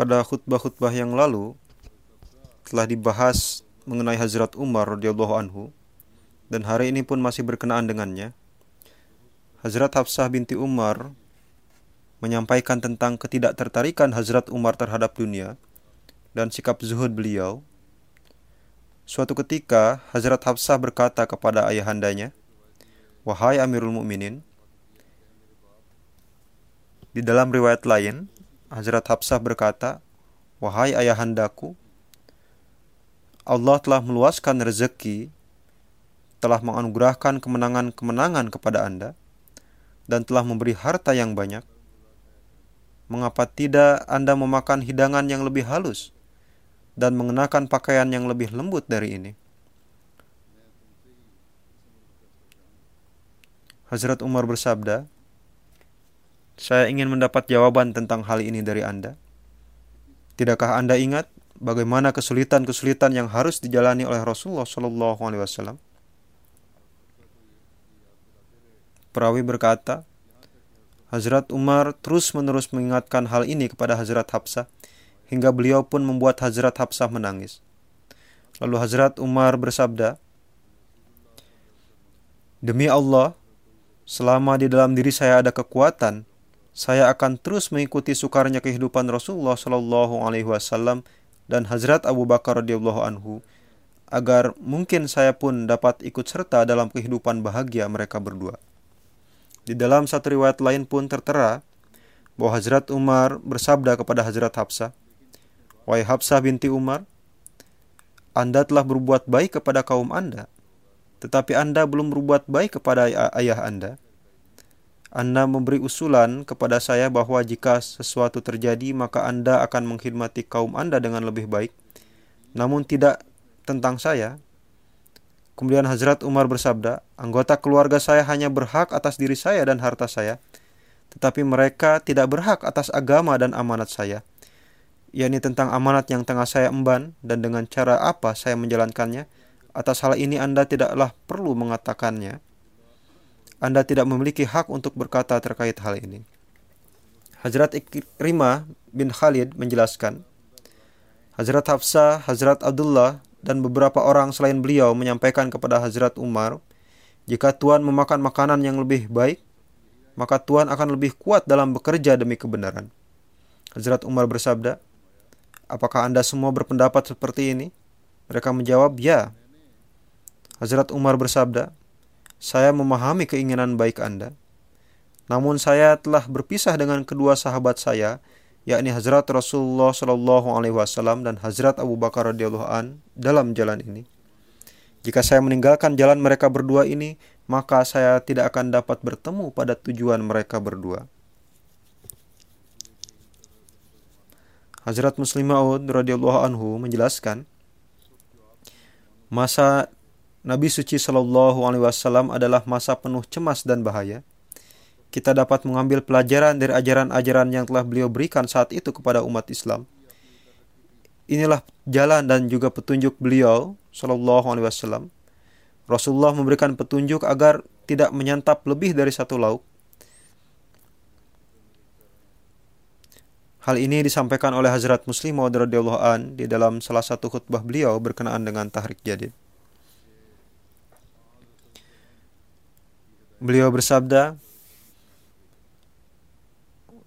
Pada khutbah-khutbah yang lalu telah dibahas mengenai Hazrat Umar radhiyallahu anhu dan hari ini pun masih berkenaan dengannya. Hazrat Hafsah binti Umar menyampaikan tentang ketidaktertarikan Hazrat Umar terhadap dunia dan sikap zuhud beliau. Suatu ketika Hazrat Hafsah berkata kepada ayahandanya, "Wahai Amirul Mukminin, di dalam riwayat lain Hazrat Hafsah berkata, "Wahai ayahandaku, Allah telah meluaskan rezeki, telah menganugerahkan kemenangan-kemenangan kepada Anda, dan telah memberi harta yang banyak. Mengapa tidak Anda memakan hidangan yang lebih halus dan mengenakan pakaian yang lebih lembut dari ini?" Hazrat Umar bersabda, saya ingin mendapat jawaban tentang hal ini dari Anda. Tidakkah Anda ingat bagaimana kesulitan-kesulitan yang harus dijalani oleh Rasulullah Shallallahu Alaihi Wasallam? Perawi berkata, Hazrat Umar terus-menerus mengingatkan hal ini kepada Hazrat Hafsah hingga beliau pun membuat Hazrat Hafsah menangis. Lalu Hazrat Umar bersabda, Demi Allah, selama di dalam diri saya ada kekuatan, saya akan terus mengikuti sukarnya kehidupan Rasulullah Shallallahu Alaihi Wasallam dan Hazrat Abu Bakar radhiyallahu anhu agar mungkin saya pun dapat ikut serta dalam kehidupan bahagia mereka berdua. Di dalam satu riwayat lain pun tertera bahwa Hazrat Umar bersabda kepada Hazrat Hafsah, "Wahai Hafsah binti Umar, Anda telah berbuat baik kepada kaum Anda, tetapi Anda belum berbuat baik kepada ayah Anda." Anda memberi usulan kepada saya bahwa jika sesuatu terjadi, maka Anda akan mengkhidmati kaum Anda dengan lebih baik, namun tidak tentang saya. Kemudian Hazrat Umar bersabda, anggota keluarga saya hanya berhak atas diri saya dan harta saya, tetapi mereka tidak berhak atas agama dan amanat saya, yakni tentang amanat yang tengah saya emban dan dengan cara apa saya menjalankannya. Atas hal ini Anda tidaklah perlu mengatakannya anda tidak memiliki hak untuk berkata terkait hal ini. Hazrat Ikrimah bin Khalid menjelaskan, Hazrat Hafsah, Hazrat Abdullah, dan beberapa orang selain beliau menyampaikan kepada Hazrat Umar, jika Tuhan memakan makanan yang lebih baik, maka Tuhan akan lebih kuat dalam bekerja demi kebenaran. Hazrat Umar bersabda, Apakah Anda semua berpendapat seperti ini? Mereka menjawab, ya. Hazrat Umar bersabda, saya memahami keinginan baik Anda. Namun saya telah berpisah dengan kedua sahabat saya, yakni Hazrat Rasulullah Shallallahu Alaihi Wasallam dan Hazrat Abu Bakar radhiyallahu an dalam jalan ini. Jika saya meninggalkan jalan mereka berdua ini, maka saya tidak akan dapat bertemu pada tujuan mereka berdua. Hazrat Muslim Maud radhiyallahu anhu menjelaskan, masa Nabi suci Shallallahu Alaihi Wasallam adalah masa penuh cemas dan bahaya. kita dapat mengambil pelajaran dari ajaran-ajaran yang telah beliau berikan saat itu kepada umat Islam. Inilah jalan dan juga petunjuk beliau Shallallahu Alaihi Wasallam. Rasulullah memberikan petunjuk agar tidak menyantap lebih dari satu lauk. Hal ini disampaikan oleh Hazrat Muslim radhiyallahu an di dalam salah satu khutbah beliau berkenaan dengan tahrik jadid. Beliau bersabda,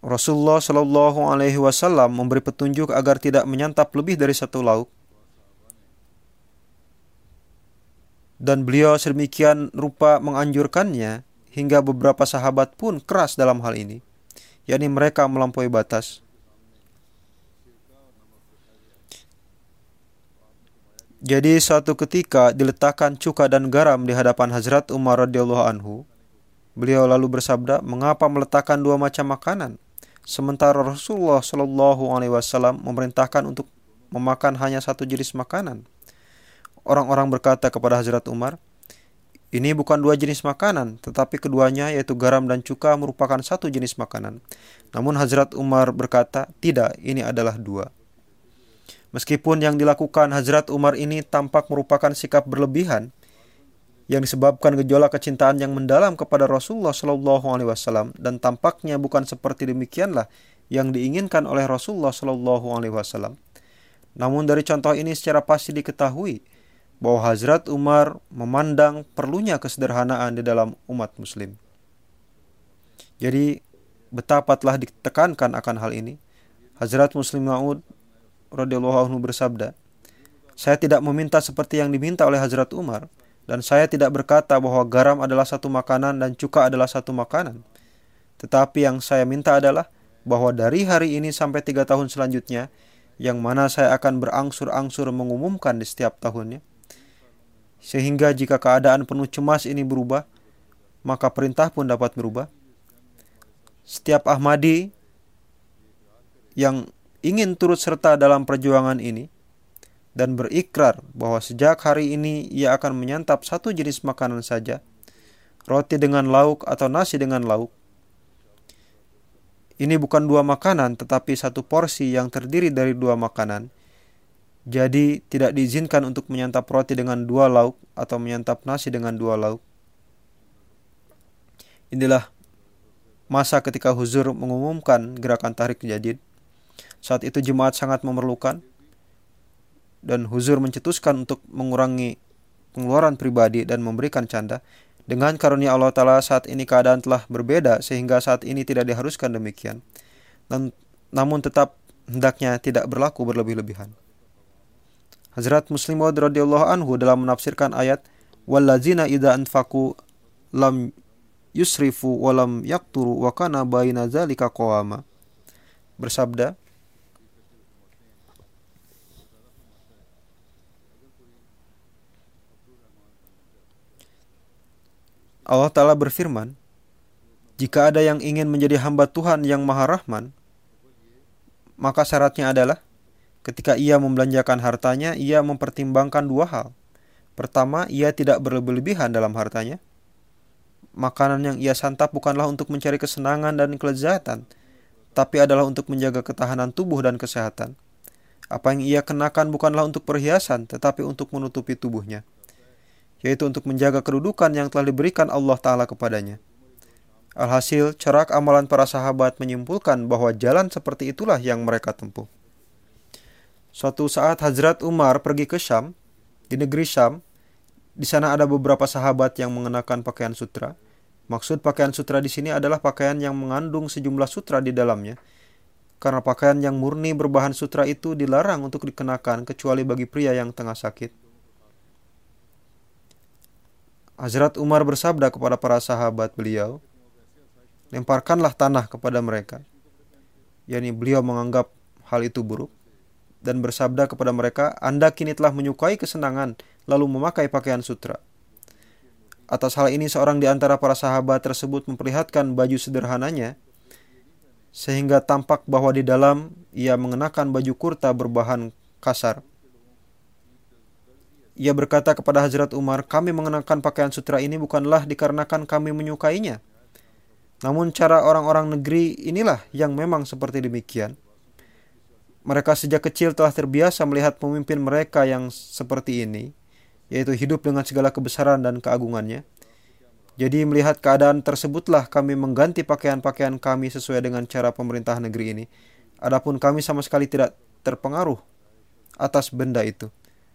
Rasulullah Shallallahu Alaihi Wasallam memberi petunjuk agar tidak menyantap lebih dari satu lauk. Dan beliau sedemikian rupa menganjurkannya hingga beberapa sahabat pun keras dalam hal ini, yakni mereka melampaui batas. Jadi suatu ketika diletakkan cuka dan garam di hadapan Hazrat Umar radhiyallahu anhu. Beliau lalu bersabda, "Mengapa meletakkan dua macam makanan?" Sementara Rasulullah Shallallahu Alaihi Wasallam memerintahkan untuk memakan hanya satu jenis makanan. Orang-orang berkata kepada Hazrat Umar, ini bukan dua jenis makanan, tetapi keduanya yaitu garam dan cuka merupakan satu jenis makanan. Namun Hazrat Umar berkata, tidak, ini adalah dua. Meskipun yang dilakukan Hazrat Umar ini tampak merupakan sikap berlebihan, yang disebabkan gejolak kecintaan yang mendalam kepada Rasulullah Shallallahu Alaihi Wasallam dan tampaknya bukan seperti demikianlah yang diinginkan oleh Rasulullah Shallallahu Alaihi Wasallam. Namun dari contoh ini secara pasti diketahui bahwa Hazrat Umar memandang perlunya kesederhanaan di dalam umat Muslim. Jadi betapa telah ditekankan akan hal ini. Hazrat Muslim Maud radhiyallahu anhu bersabda, "Saya tidak meminta seperti yang diminta oleh Hazrat Umar." Dan saya tidak berkata bahwa garam adalah satu makanan dan cuka adalah satu makanan. Tetapi yang saya minta adalah bahwa dari hari ini sampai tiga tahun selanjutnya, yang mana saya akan berangsur-angsur mengumumkan di setiap tahunnya. Sehingga jika keadaan penuh cemas ini berubah, maka perintah pun dapat berubah. Setiap Ahmadi yang ingin turut serta dalam perjuangan ini, dan berikrar bahwa sejak hari ini ia akan menyantap satu jenis makanan saja, roti dengan lauk atau nasi dengan lauk. Ini bukan dua makanan, tetapi satu porsi yang terdiri dari dua makanan. Jadi, tidak diizinkan untuk menyantap roti dengan dua lauk atau menyantap nasi dengan dua lauk. Inilah masa ketika Huzur mengumumkan gerakan tarik jadid. Saat itu jemaat sangat memerlukan dan Huzur mencetuskan untuk mengurangi pengeluaran pribadi dan memberikan canda. Dengan karunia Allah Ta'ala saat ini keadaan telah berbeda sehingga saat ini tidak diharuskan demikian. Dan, namun tetap hendaknya tidak berlaku berlebih-lebihan. Hazrat Muslim radhiyallahu anhu dalam menafsirkan ayat wallazina idza anfaqu lam yusrifu wa lam yakturu wa kana baina zalika qawama bersabda Allah Ta'ala berfirman, jika ada yang ingin menjadi hamba Tuhan yang maha rahman, maka syaratnya adalah ketika ia membelanjakan hartanya, ia mempertimbangkan dua hal. Pertama, ia tidak berlebihan dalam hartanya. Makanan yang ia santap bukanlah untuk mencari kesenangan dan kelezatan, tapi adalah untuk menjaga ketahanan tubuh dan kesehatan. Apa yang ia kenakan bukanlah untuk perhiasan, tetapi untuk menutupi tubuhnya yaitu untuk menjaga kedudukan yang telah diberikan Allah Ta'ala kepadanya. Alhasil, cerak amalan para sahabat menyimpulkan bahwa jalan seperti itulah yang mereka tempuh. Suatu saat Hazrat Umar pergi ke Syam, di negeri Syam, di sana ada beberapa sahabat yang mengenakan pakaian sutra. Maksud pakaian sutra di sini adalah pakaian yang mengandung sejumlah sutra di dalamnya. Karena pakaian yang murni berbahan sutra itu dilarang untuk dikenakan kecuali bagi pria yang tengah sakit. Hazrat Umar bersabda kepada para sahabat beliau, lemparkanlah tanah kepada mereka. Yani beliau menganggap hal itu buruk dan bersabda kepada mereka, Anda kini telah menyukai kesenangan lalu memakai pakaian sutra. Atas hal ini seorang di antara para sahabat tersebut memperlihatkan baju sederhananya sehingga tampak bahwa di dalam ia mengenakan baju kurta berbahan kasar. Ia berkata kepada Hazrat Umar, kami mengenakan pakaian sutra ini bukanlah dikarenakan kami menyukainya. Namun cara orang-orang negeri inilah yang memang seperti demikian. Mereka sejak kecil telah terbiasa melihat pemimpin mereka yang seperti ini, yaitu hidup dengan segala kebesaran dan keagungannya. Jadi melihat keadaan tersebutlah kami mengganti pakaian-pakaian kami sesuai dengan cara pemerintah negeri ini. Adapun kami sama sekali tidak terpengaruh atas benda itu.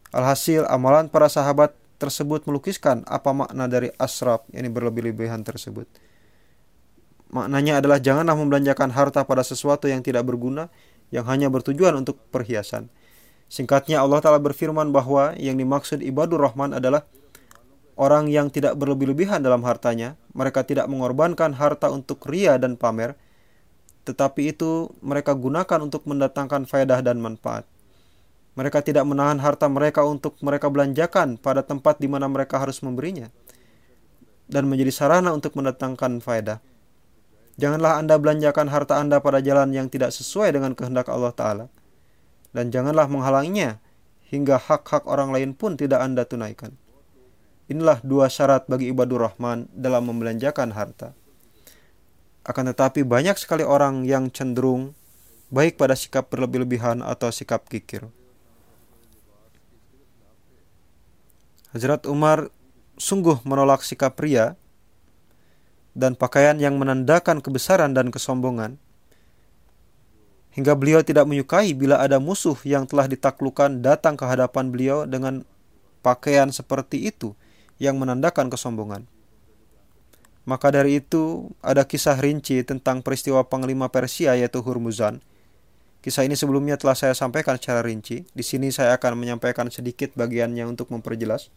Alhasil amalan para sahabat tersebut melukiskan apa makna dari asraf yang berlebih-lebihan tersebut. Maknanya adalah janganlah membelanjakan harta pada sesuatu yang tidak berguna, yang hanya bertujuan untuk perhiasan. Singkatnya Allah Ta'ala berfirman bahwa yang dimaksud ibadur rahman adalah orang yang tidak berlebih-lebihan dalam hartanya. Mereka tidak mengorbankan harta untuk ria dan pamer, tetapi itu mereka gunakan untuk mendatangkan faedah dan manfaat. Mereka tidak menahan harta mereka untuk mereka belanjakan pada tempat di mana mereka harus memberinya dan menjadi sarana untuk mendatangkan faedah. Janganlah Anda belanjakan harta Anda pada jalan yang tidak sesuai dengan kehendak Allah Ta'ala. Dan janganlah menghalanginya hingga hak-hak orang lain pun tidak Anda tunaikan. Inilah dua syarat bagi ibadur rahman dalam membelanjakan harta. Akan tetapi banyak sekali orang yang cenderung baik pada sikap berlebih-lebihan atau sikap kikir. Hazrat Umar sungguh menolak sikap pria dan pakaian yang menandakan kebesaran dan kesombongan, hingga beliau tidak menyukai bila ada musuh yang telah ditaklukkan datang ke hadapan beliau dengan pakaian seperti itu yang menandakan kesombongan. Maka dari itu ada kisah rinci tentang peristiwa panglima Persia yaitu Hurmuzan. Kisah ini sebelumnya telah saya sampaikan secara rinci. Di sini saya akan menyampaikan sedikit bagiannya untuk memperjelas.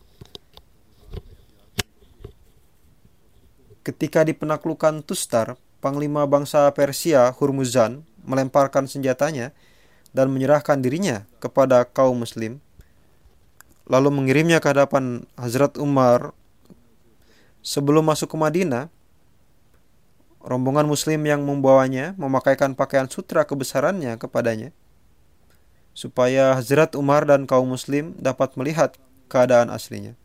Ketika di penaklukan Tustar, panglima bangsa Persia Hurmuzan melemparkan senjatanya dan menyerahkan dirinya kepada kaum muslim lalu mengirimnya ke hadapan Hazrat Umar sebelum masuk ke Madinah rombongan muslim yang membawanya memakaikan pakaian sutra kebesarannya kepadanya supaya Hazrat Umar dan kaum muslim dapat melihat keadaan aslinya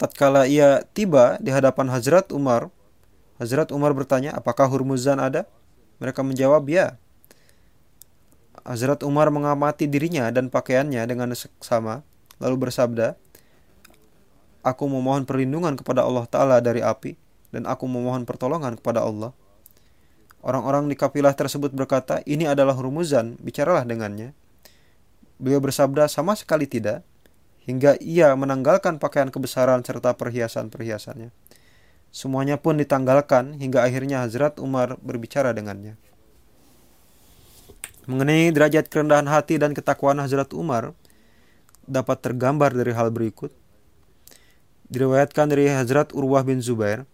tatkala ia tiba di hadapan Hazrat Umar, Hazrat Umar bertanya, apakah Hurmuzan ada? Mereka menjawab, ya. Hazrat Umar mengamati dirinya dan pakaiannya dengan seksama, lalu bersabda, Aku memohon perlindungan kepada Allah Ta'ala dari api, dan aku memohon pertolongan kepada Allah. Orang-orang di kapilah tersebut berkata, ini adalah Hurmuzan, bicaralah dengannya. Beliau bersabda, sama sekali tidak hingga ia menanggalkan pakaian kebesaran serta perhiasan-perhiasannya. Semuanya pun ditanggalkan hingga akhirnya Hazrat Umar berbicara dengannya. Mengenai derajat kerendahan hati dan ketakwaan Hazrat Umar dapat tergambar dari hal berikut. Diriwayatkan dari Hazrat Urwah bin Zubair,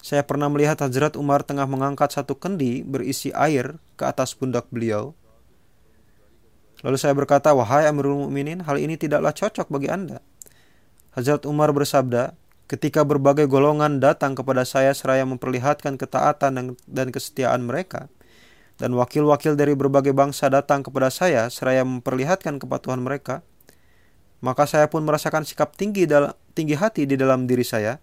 saya pernah melihat Hazrat Umar tengah mengangkat satu kendi berisi air ke atas pundak beliau Lalu saya berkata, "Wahai Amirul Mukminin, hal ini tidaklah cocok bagi Anda." Hazrat Umar bersabda, "Ketika berbagai golongan datang kepada saya seraya memperlihatkan ketaatan dan kesetiaan mereka, dan wakil-wakil dari berbagai bangsa datang kepada saya seraya memperlihatkan kepatuhan mereka, maka saya pun merasakan sikap tinggi dalam tinggi hati di dalam diri saya."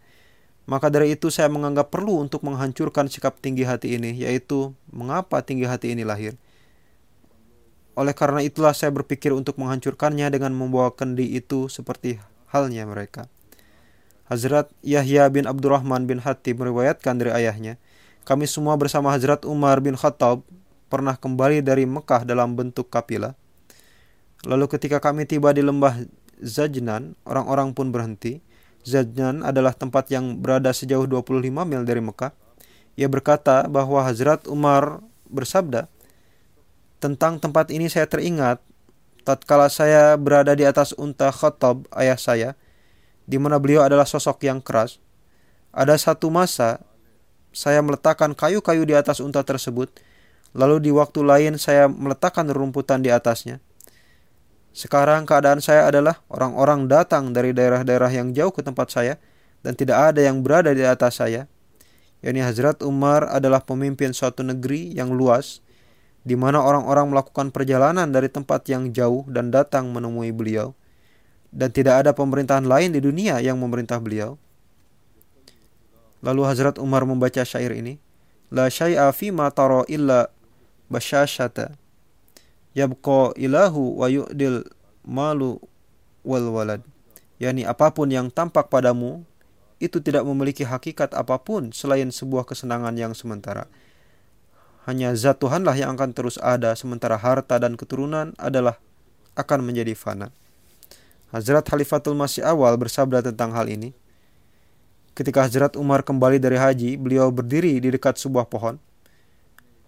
Maka dari itu saya menganggap perlu untuk menghancurkan sikap tinggi hati ini, yaitu mengapa tinggi hati ini lahir. Oleh karena itulah saya berpikir untuk menghancurkannya dengan membawa kendi itu seperti halnya mereka. Hazrat Yahya bin Abdurrahman bin Hatib meriwayatkan dari ayahnya, kami semua bersama Hazrat Umar bin Khattab pernah kembali dari Mekah dalam bentuk kapilah. Lalu ketika kami tiba di lembah Zajnan, orang-orang pun berhenti. Zajnan adalah tempat yang berada sejauh 25 mil dari Mekah. Ia berkata bahwa Hazrat Umar bersabda, tentang tempat ini saya teringat tatkala saya berada di atas unta Khattab ayah saya, di mana beliau adalah sosok yang keras. Ada satu masa saya meletakkan kayu-kayu di atas unta tersebut, lalu di waktu lain saya meletakkan rumputan di atasnya. Sekarang keadaan saya adalah orang-orang datang dari daerah-daerah yang jauh ke tempat saya dan tidak ada yang berada di atas saya. Yani Hazrat Umar adalah pemimpin suatu negeri yang luas di mana orang-orang melakukan perjalanan dari tempat yang jauh dan datang menemui beliau. dan tidak ada pemerintahan lain di dunia yang memerintah beliau. Lalu Hazrat Umar membaca syair ini, La syai'a fi ma illa basyashata. Yabqa ilahu wa yu'dil malu wal walad. Yani apa pun yang tampak padamu itu tidak memiliki hakikat apa pun selain sebuah kesenangan yang sementara. Hanya zat Tuhanlah yang akan terus ada sementara harta dan keturunan adalah akan menjadi fana. Hazrat Khalifatul Masih awal bersabda tentang hal ini. Ketika Hazrat Umar kembali dari haji, beliau berdiri di dekat sebuah pohon.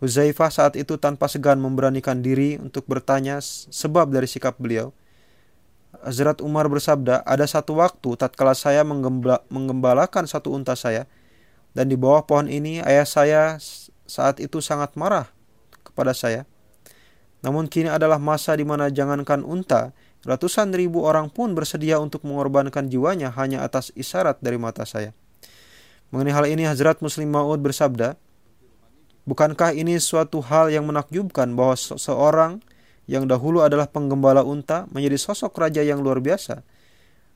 Huzaifah saat itu tanpa segan memberanikan diri untuk bertanya sebab dari sikap beliau. Hazrat Umar bersabda, ada satu waktu tatkala saya menggembalakan satu unta saya, dan di bawah pohon ini ayah saya saat itu sangat marah kepada saya. Namun kini adalah masa di mana jangankan unta, Ratusan ribu orang pun bersedia untuk mengorbankan jiwanya hanya atas isyarat dari mata saya. Mengenai hal ini Hazrat Muslim Maud bersabda, Bukankah ini suatu hal yang menakjubkan bahwa seorang yang dahulu adalah penggembala unta menjadi sosok raja yang luar biasa.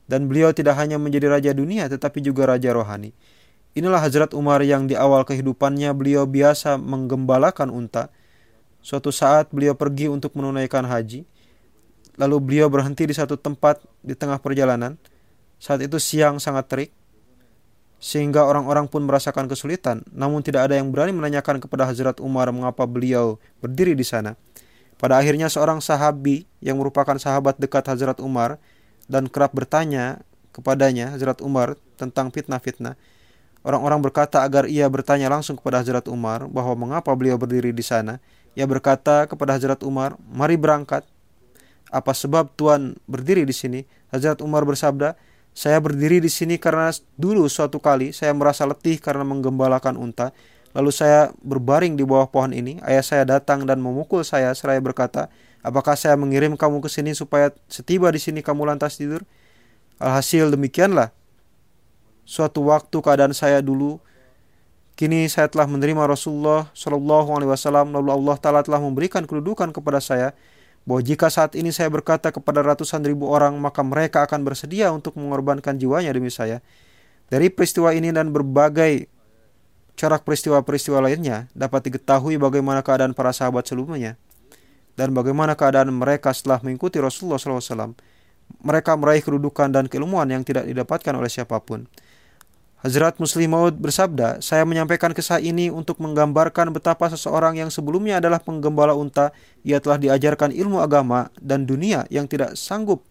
Dan beliau tidak hanya menjadi raja dunia tetapi juga raja rohani. Inilah Hazrat Umar yang di awal kehidupannya beliau biasa menggembalakan unta. Suatu saat beliau pergi untuk menunaikan haji Lalu beliau berhenti di satu tempat di tengah perjalanan. Saat itu siang sangat terik, sehingga orang-orang pun merasakan kesulitan. Namun tidak ada yang berani menanyakan kepada Hazrat Umar mengapa beliau berdiri di sana. Pada akhirnya seorang sahabi yang merupakan sahabat dekat Hazrat Umar dan kerap bertanya kepadanya Hazrat Umar tentang fitnah-fitnah. Orang-orang berkata agar ia bertanya langsung kepada Hazrat Umar bahwa mengapa beliau berdiri di sana. Ia berkata kepada Hazrat Umar, "Mari berangkat apa sebab Tuhan berdiri di sini? Hazrat Umar bersabda, saya berdiri di sini karena dulu suatu kali saya merasa letih karena menggembalakan unta. Lalu saya berbaring di bawah pohon ini. Ayah saya datang dan memukul saya seraya berkata, apakah saya mengirim kamu ke sini supaya setiba di sini kamu lantas tidur? Alhasil demikianlah. Suatu waktu keadaan saya dulu Kini saya telah menerima Rasulullah Shallallahu Alaihi Wasallam lalu Allah Taala telah memberikan kedudukan kepada saya bahwa jika saat ini saya berkata kepada ratusan ribu orang, maka mereka akan bersedia untuk mengorbankan jiwanya demi saya. Dari peristiwa ini dan berbagai corak peristiwa-peristiwa lainnya dapat diketahui bagaimana keadaan para sahabat sebelumnya dan bagaimana keadaan mereka setelah mengikuti Rasulullah SAW. Mereka meraih kedudukan dan keilmuan yang tidak didapatkan oleh siapa pun. Hazrat Muslim Maud bersabda, saya menyampaikan kisah ini untuk menggambarkan betapa seseorang yang sebelumnya adalah penggembala unta, ia telah diajarkan ilmu agama dan dunia yang tidak sanggup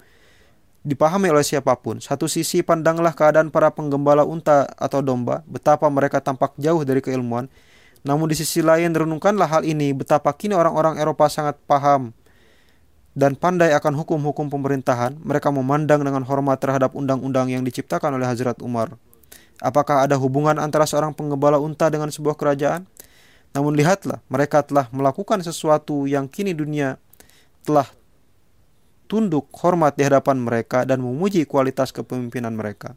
dipahami oleh siapa pun. Satu sisi pandanglah keadaan para penggembala unta atau domba, betapa mereka tampak jauh dari keilmuan. Namun di sisi lain renungkanlah hal ini, betapa kini orang-orang Eropa sangat paham dan pandai akan hukum-hukum pemerintahan. Mereka memandang dengan hormat terhadap undang-undang yang diciptakan oleh Hazrat Umar. Apakah ada hubungan antara seorang penggembala unta dengan sebuah kerajaan? Namun lihatlah, mereka telah melakukan sesuatu yang kini dunia telah tunduk hormat di hadapan mereka dan memuji kualitas kepemimpinan mereka.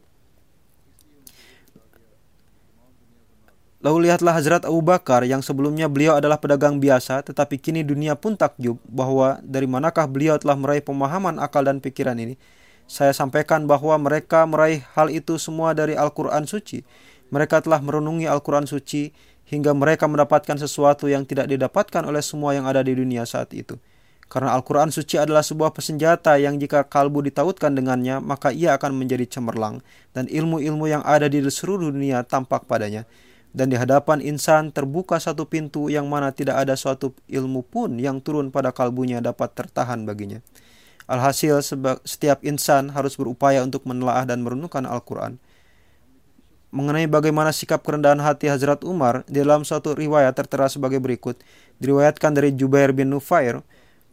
Lalu lihatlah Hazrat Abu Bakar yang sebelumnya beliau adalah pedagang biasa tetapi kini dunia pun takjub bahwa dari manakah beliau telah meraih pemahaman akal dan pikiran ini saya sampaikan bahwa mereka meraih hal itu semua dari Al-Quran Suci. Mereka telah merenungi Al-Quran Suci hingga mereka mendapatkan sesuatu yang tidak didapatkan oleh semua yang ada di dunia saat itu. Karena Al-Quran Suci adalah sebuah pesenjata yang jika kalbu ditautkan dengannya, maka ia akan menjadi cemerlang, dan ilmu-ilmu yang ada di seluruh dunia tampak padanya. Dan di hadapan insan terbuka satu pintu yang mana tidak ada suatu ilmu pun yang turun pada kalbunya dapat tertahan baginya. Alhasil setiap insan harus berupaya untuk menelaah dan merenungkan Al-Quran. Mengenai bagaimana sikap kerendahan hati Hazrat Umar, di dalam suatu riwayat tertera sebagai berikut. Diriwayatkan dari Jubair bin Nufair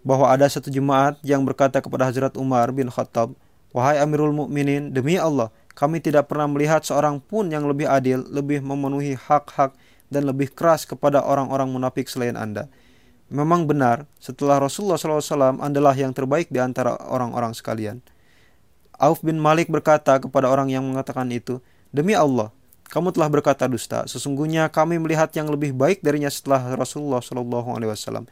bahwa ada satu jemaat yang berkata kepada Hazrat Umar bin Khattab, Wahai Amirul Mukminin, demi Allah, kami tidak pernah melihat seorang pun yang lebih adil, lebih memenuhi hak-hak, dan lebih keras kepada orang-orang munafik selain Anda. Memang benar, setelah Rasulullah SAW adalah yang terbaik di antara orang-orang sekalian. Auf bin Malik berkata kepada orang yang mengatakan itu, Demi Allah, kamu telah berkata dusta. Sesungguhnya kami melihat yang lebih baik darinya setelah Rasulullah SAW.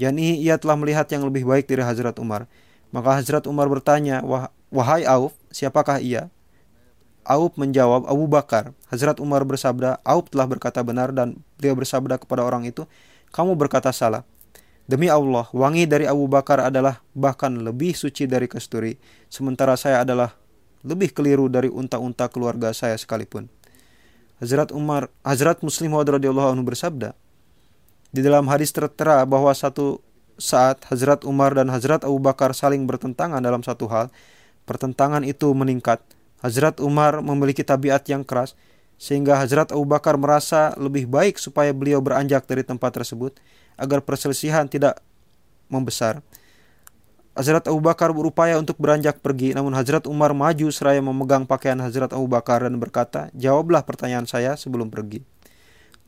Yani ia telah melihat yang lebih baik dari Hazrat Umar. Maka Hazrat Umar bertanya, Wah, Wahai Auf, siapakah ia? Auf menjawab, Abu Bakar. Hazrat Umar bersabda, Auf telah berkata benar dan beliau bersabda kepada orang itu, kamu berkata salah. Demi Allah, wangi dari Abu Bakar adalah bahkan lebih suci dari kesturi, sementara saya adalah lebih keliru dari unta-unta keluarga saya sekalipun. Hazrat Umar, Hazrat Muslim radhiyallahu anhu bersabda, di dalam hadis tertera bahwa satu saat Hazrat Umar dan Hazrat Abu Bakar saling bertentangan dalam satu hal, pertentangan itu meningkat Hazrat Umar memiliki tabiat yang keras, sehingga Hazrat Abu Bakar merasa lebih baik supaya beliau beranjak dari tempat tersebut agar perselisihan tidak membesar. Hazrat Abu Bakar berupaya untuk beranjak pergi, namun Hazrat Umar maju seraya memegang pakaian Hazrat Abu Bakar dan berkata, "Jawablah pertanyaan saya sebelum pergi."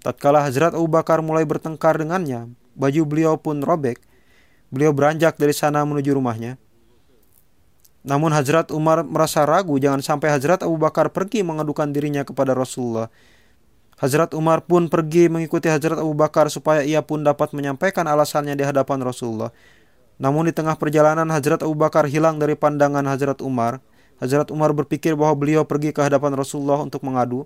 Tatkala Hazrat Abu Bakar mulai bertengkar dengannya, baju beliau pun robek. Beliau beranjak dari sana menuju rumahnya. Namun Hazrat Umar merasa ragu jangan sampai Hazrat Abu Bakar pergi mengadukan dirinya kepada Rasulullah. Hazrat Umar pun pergi mengikuti Hazrat Abu Bakar supaya ia pun dapat menyampaikan alasannya di hadapan Rasulullah. Namun di tengah perjalanan Hazrat Abu Bakar hilang dari pandangan Hazrat Umar. Hazrat Umar berpikir bahwa beliau pergi ke hadapan Rasulullah untuk mengadu.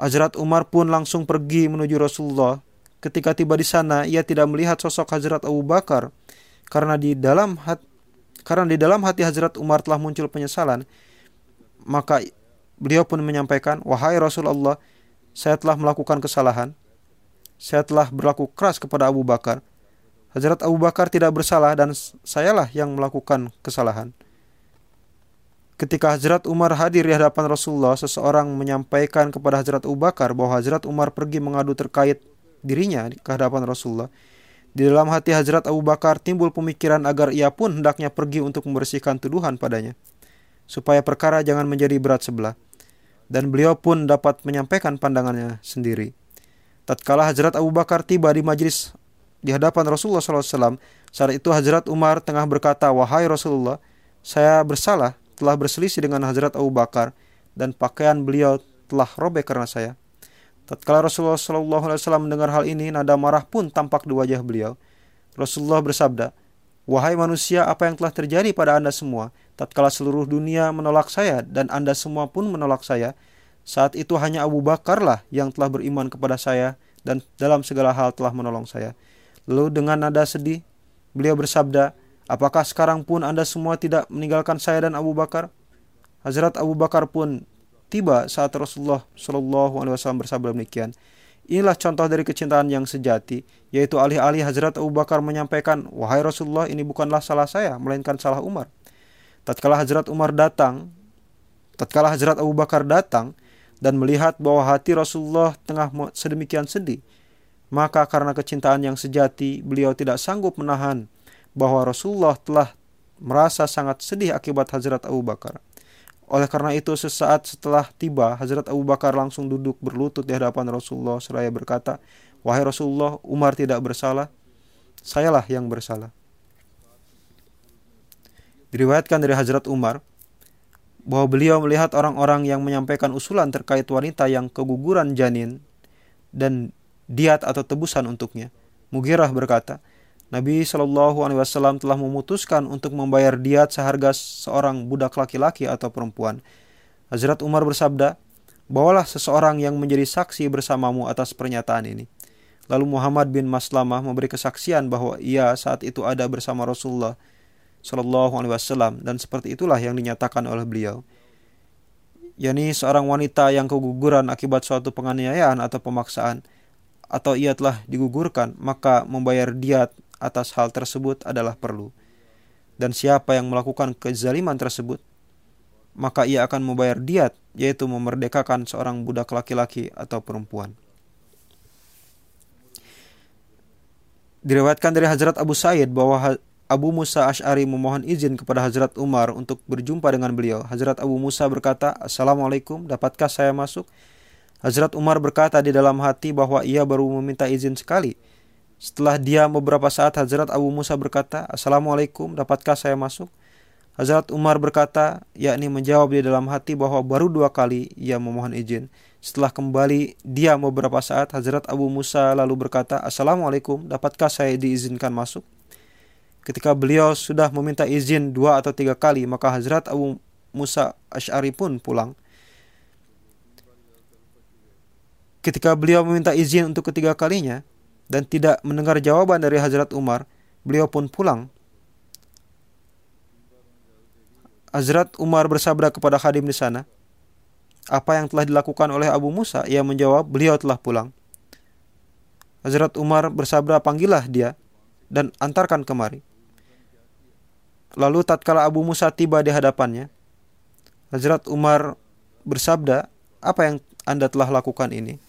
Hazrat Umar pun langsung pergi menuju Rasulullah. Ketika tiba di sana, ia tidak melihat sosok Hazrat Abu Bakar karena di dalam hati karena di dalam hati Hazrat Umar telah muncul penyesalan, maka beliau pun menyampaikan, "Wahai Rasulullah, saya telah melakukan kesalahan. Saya telah berlaku keras kepada Abu Bakar. Hazrat Abu Bakar tidak bersalah dan sayalah yang melakukan kesalahan." Ketika Hazrat Umar hadir di hadapan Rasulullah, seseorang menyampaikan kepada Hazrat Abu Bakar bahwa Hazrat Umar pergi mengadu terkait dirinya ke hadapan Rasulullah. Di dalam hati Hazrat Abu Bakar timbul pemikiran agar ia pun hendaknya pergi untuk membersihkan tuduhan padanya, supaya perkara jangan menjadi berat sebelah. Dan beliau pun dapat menyampaikan pandangannya sendiri. Tatkala Hazrat Abu Bakar tiba di majlis di hadapan Rasulullah SAW, saat itu Hazrat Umar tengah berkata, Wahai Rasulullah, saya bersalah telah berselisih dengan Hazrat Abu Bakar dan pakaian beliau telah robek karena saya. Tatkala Rasulullah SAW mendengar hal ini, nada marah pun tampak di wajah beliau. Rasulullah bersabda, Wahai manusia, apa yang telah terjadi pada anda semua, tatkala seluruh dunia menolak saya dan anda semua pun menolak saya, saat itu hanya Abu Bakarlah yang telah beriman kepada saya dan dalam segala hal telah menolong saya. Lalu dengan nada sedih, beliau bersabda, Apakah sekarang pun anda semua tidak meninggalkan saya dan Abu Bakar? Hazrat Abu Bakar pun tiba saat Rasulullah Shallallahu Alaihi Wasallam bersabda demikian. Inilah contoh dari kecintaan yang sejati, yaitu alih-alih Hazrat Abu Bakar menyampaikan, Wahai Rasulullah, ini bukanlah salah saya, melainkan salah Umar. Tatkala Hazrat Umar datang, tatkala Hazrat Abu Bakar datang dan melihat bahwa hati Rasulullah tengah sedemikian sedih, maka karena kecintaan yang sejati, beliau tidak sanggup menahan bahwa Rasulullah telah merasa sangat sedih akibat Hazrat Abu Bakar. Oleh karena itu sesaat setelah tiba Hazrat Abu Bakar langsung duduk berlutut di hadapan Rasulullah seraya berkata, "Wahai Rasulullah, Umar tidak bersalah, sayalah yang bersalah." Diriwayatkan dari Hazrat Umar bahwa beliau melihat orang-orang yang menyampaikan usulan terkait wanita yang keguguran janin dan diat atau tebusan untuknya. Mugirah berkata, Nabi Shallallahu Alaihi Wasallam telah memutuskan untuk membayar diat seharga seorang budak laki-laki atau perempuan. Hazrat Umar bersabda, bawalah seseorang yang menjadi saksi bersamamu atas pernyataan ini. Lalu Muhammad bin Maslamah memberi kesaksian bahwa ia saat itu ada bersama Rasulullah Shallallahu Alaihi Wasallam dan seperti itulah yang dinyatakan oleh beliau. yakni seorang wanita yang keguguran akibat suatu penganiayaan atau pemaksaan atau ia telah digugurkan maka membayar diat atas hal tersebut adalah perlu. Dan siapa yang melakukan kezaliman tersebut, maka ia akan membayar diat, yaitu memerdekakan seorang budak laki-laki atau perempuan. Diriwayatkan dari Hazrat Abu Said bahwa Abu Musa Ash'ari memohon izin kepada Hazrat Umar untuk berjumpa dengan beliau. Hazrat Abu Musa berkata, Assalamualaikum, dapatkah saya masuk? Hazrat Umar berkata di dalam hati bahwa ia baru meminta izin sekali. Setelah dia beberapa saat Hazrat Abu Musa berkata, Assalamualaikum, dapatkah saya masuk? Hazrat Umar berkata, yakni menjawab di dalam hati bahwa baru dua kali ia memohon izin. Setelah kembali dia beberapa saat, Hazrat Abu Musa lalu berkata, Assalamualaikum, dapatkah saya diizinkan masuk? Ketika beliau sudah meminta izin dua atau tiga kali, maka Hazrat Abu Musa Ash'ari pun pulang. Ketika beliau meminta izin untuk ketiga kalinya dan tidak mendengar jawaban dari Hazrat Umar, beliau pun pulang. Hazrat Umar bersabda kepada khadim di sana, apa yang telah dilakukan oleh Abu Musa? Ia menjawab, beliau telah pulang. Hazrat Umar bersabda, panggillah dia dan antarkan kemari. Lalu tatkala Abu Musa tiba di hadapannya, Hazrat Umar bersabda, apa yang Anda telah lakukan ini?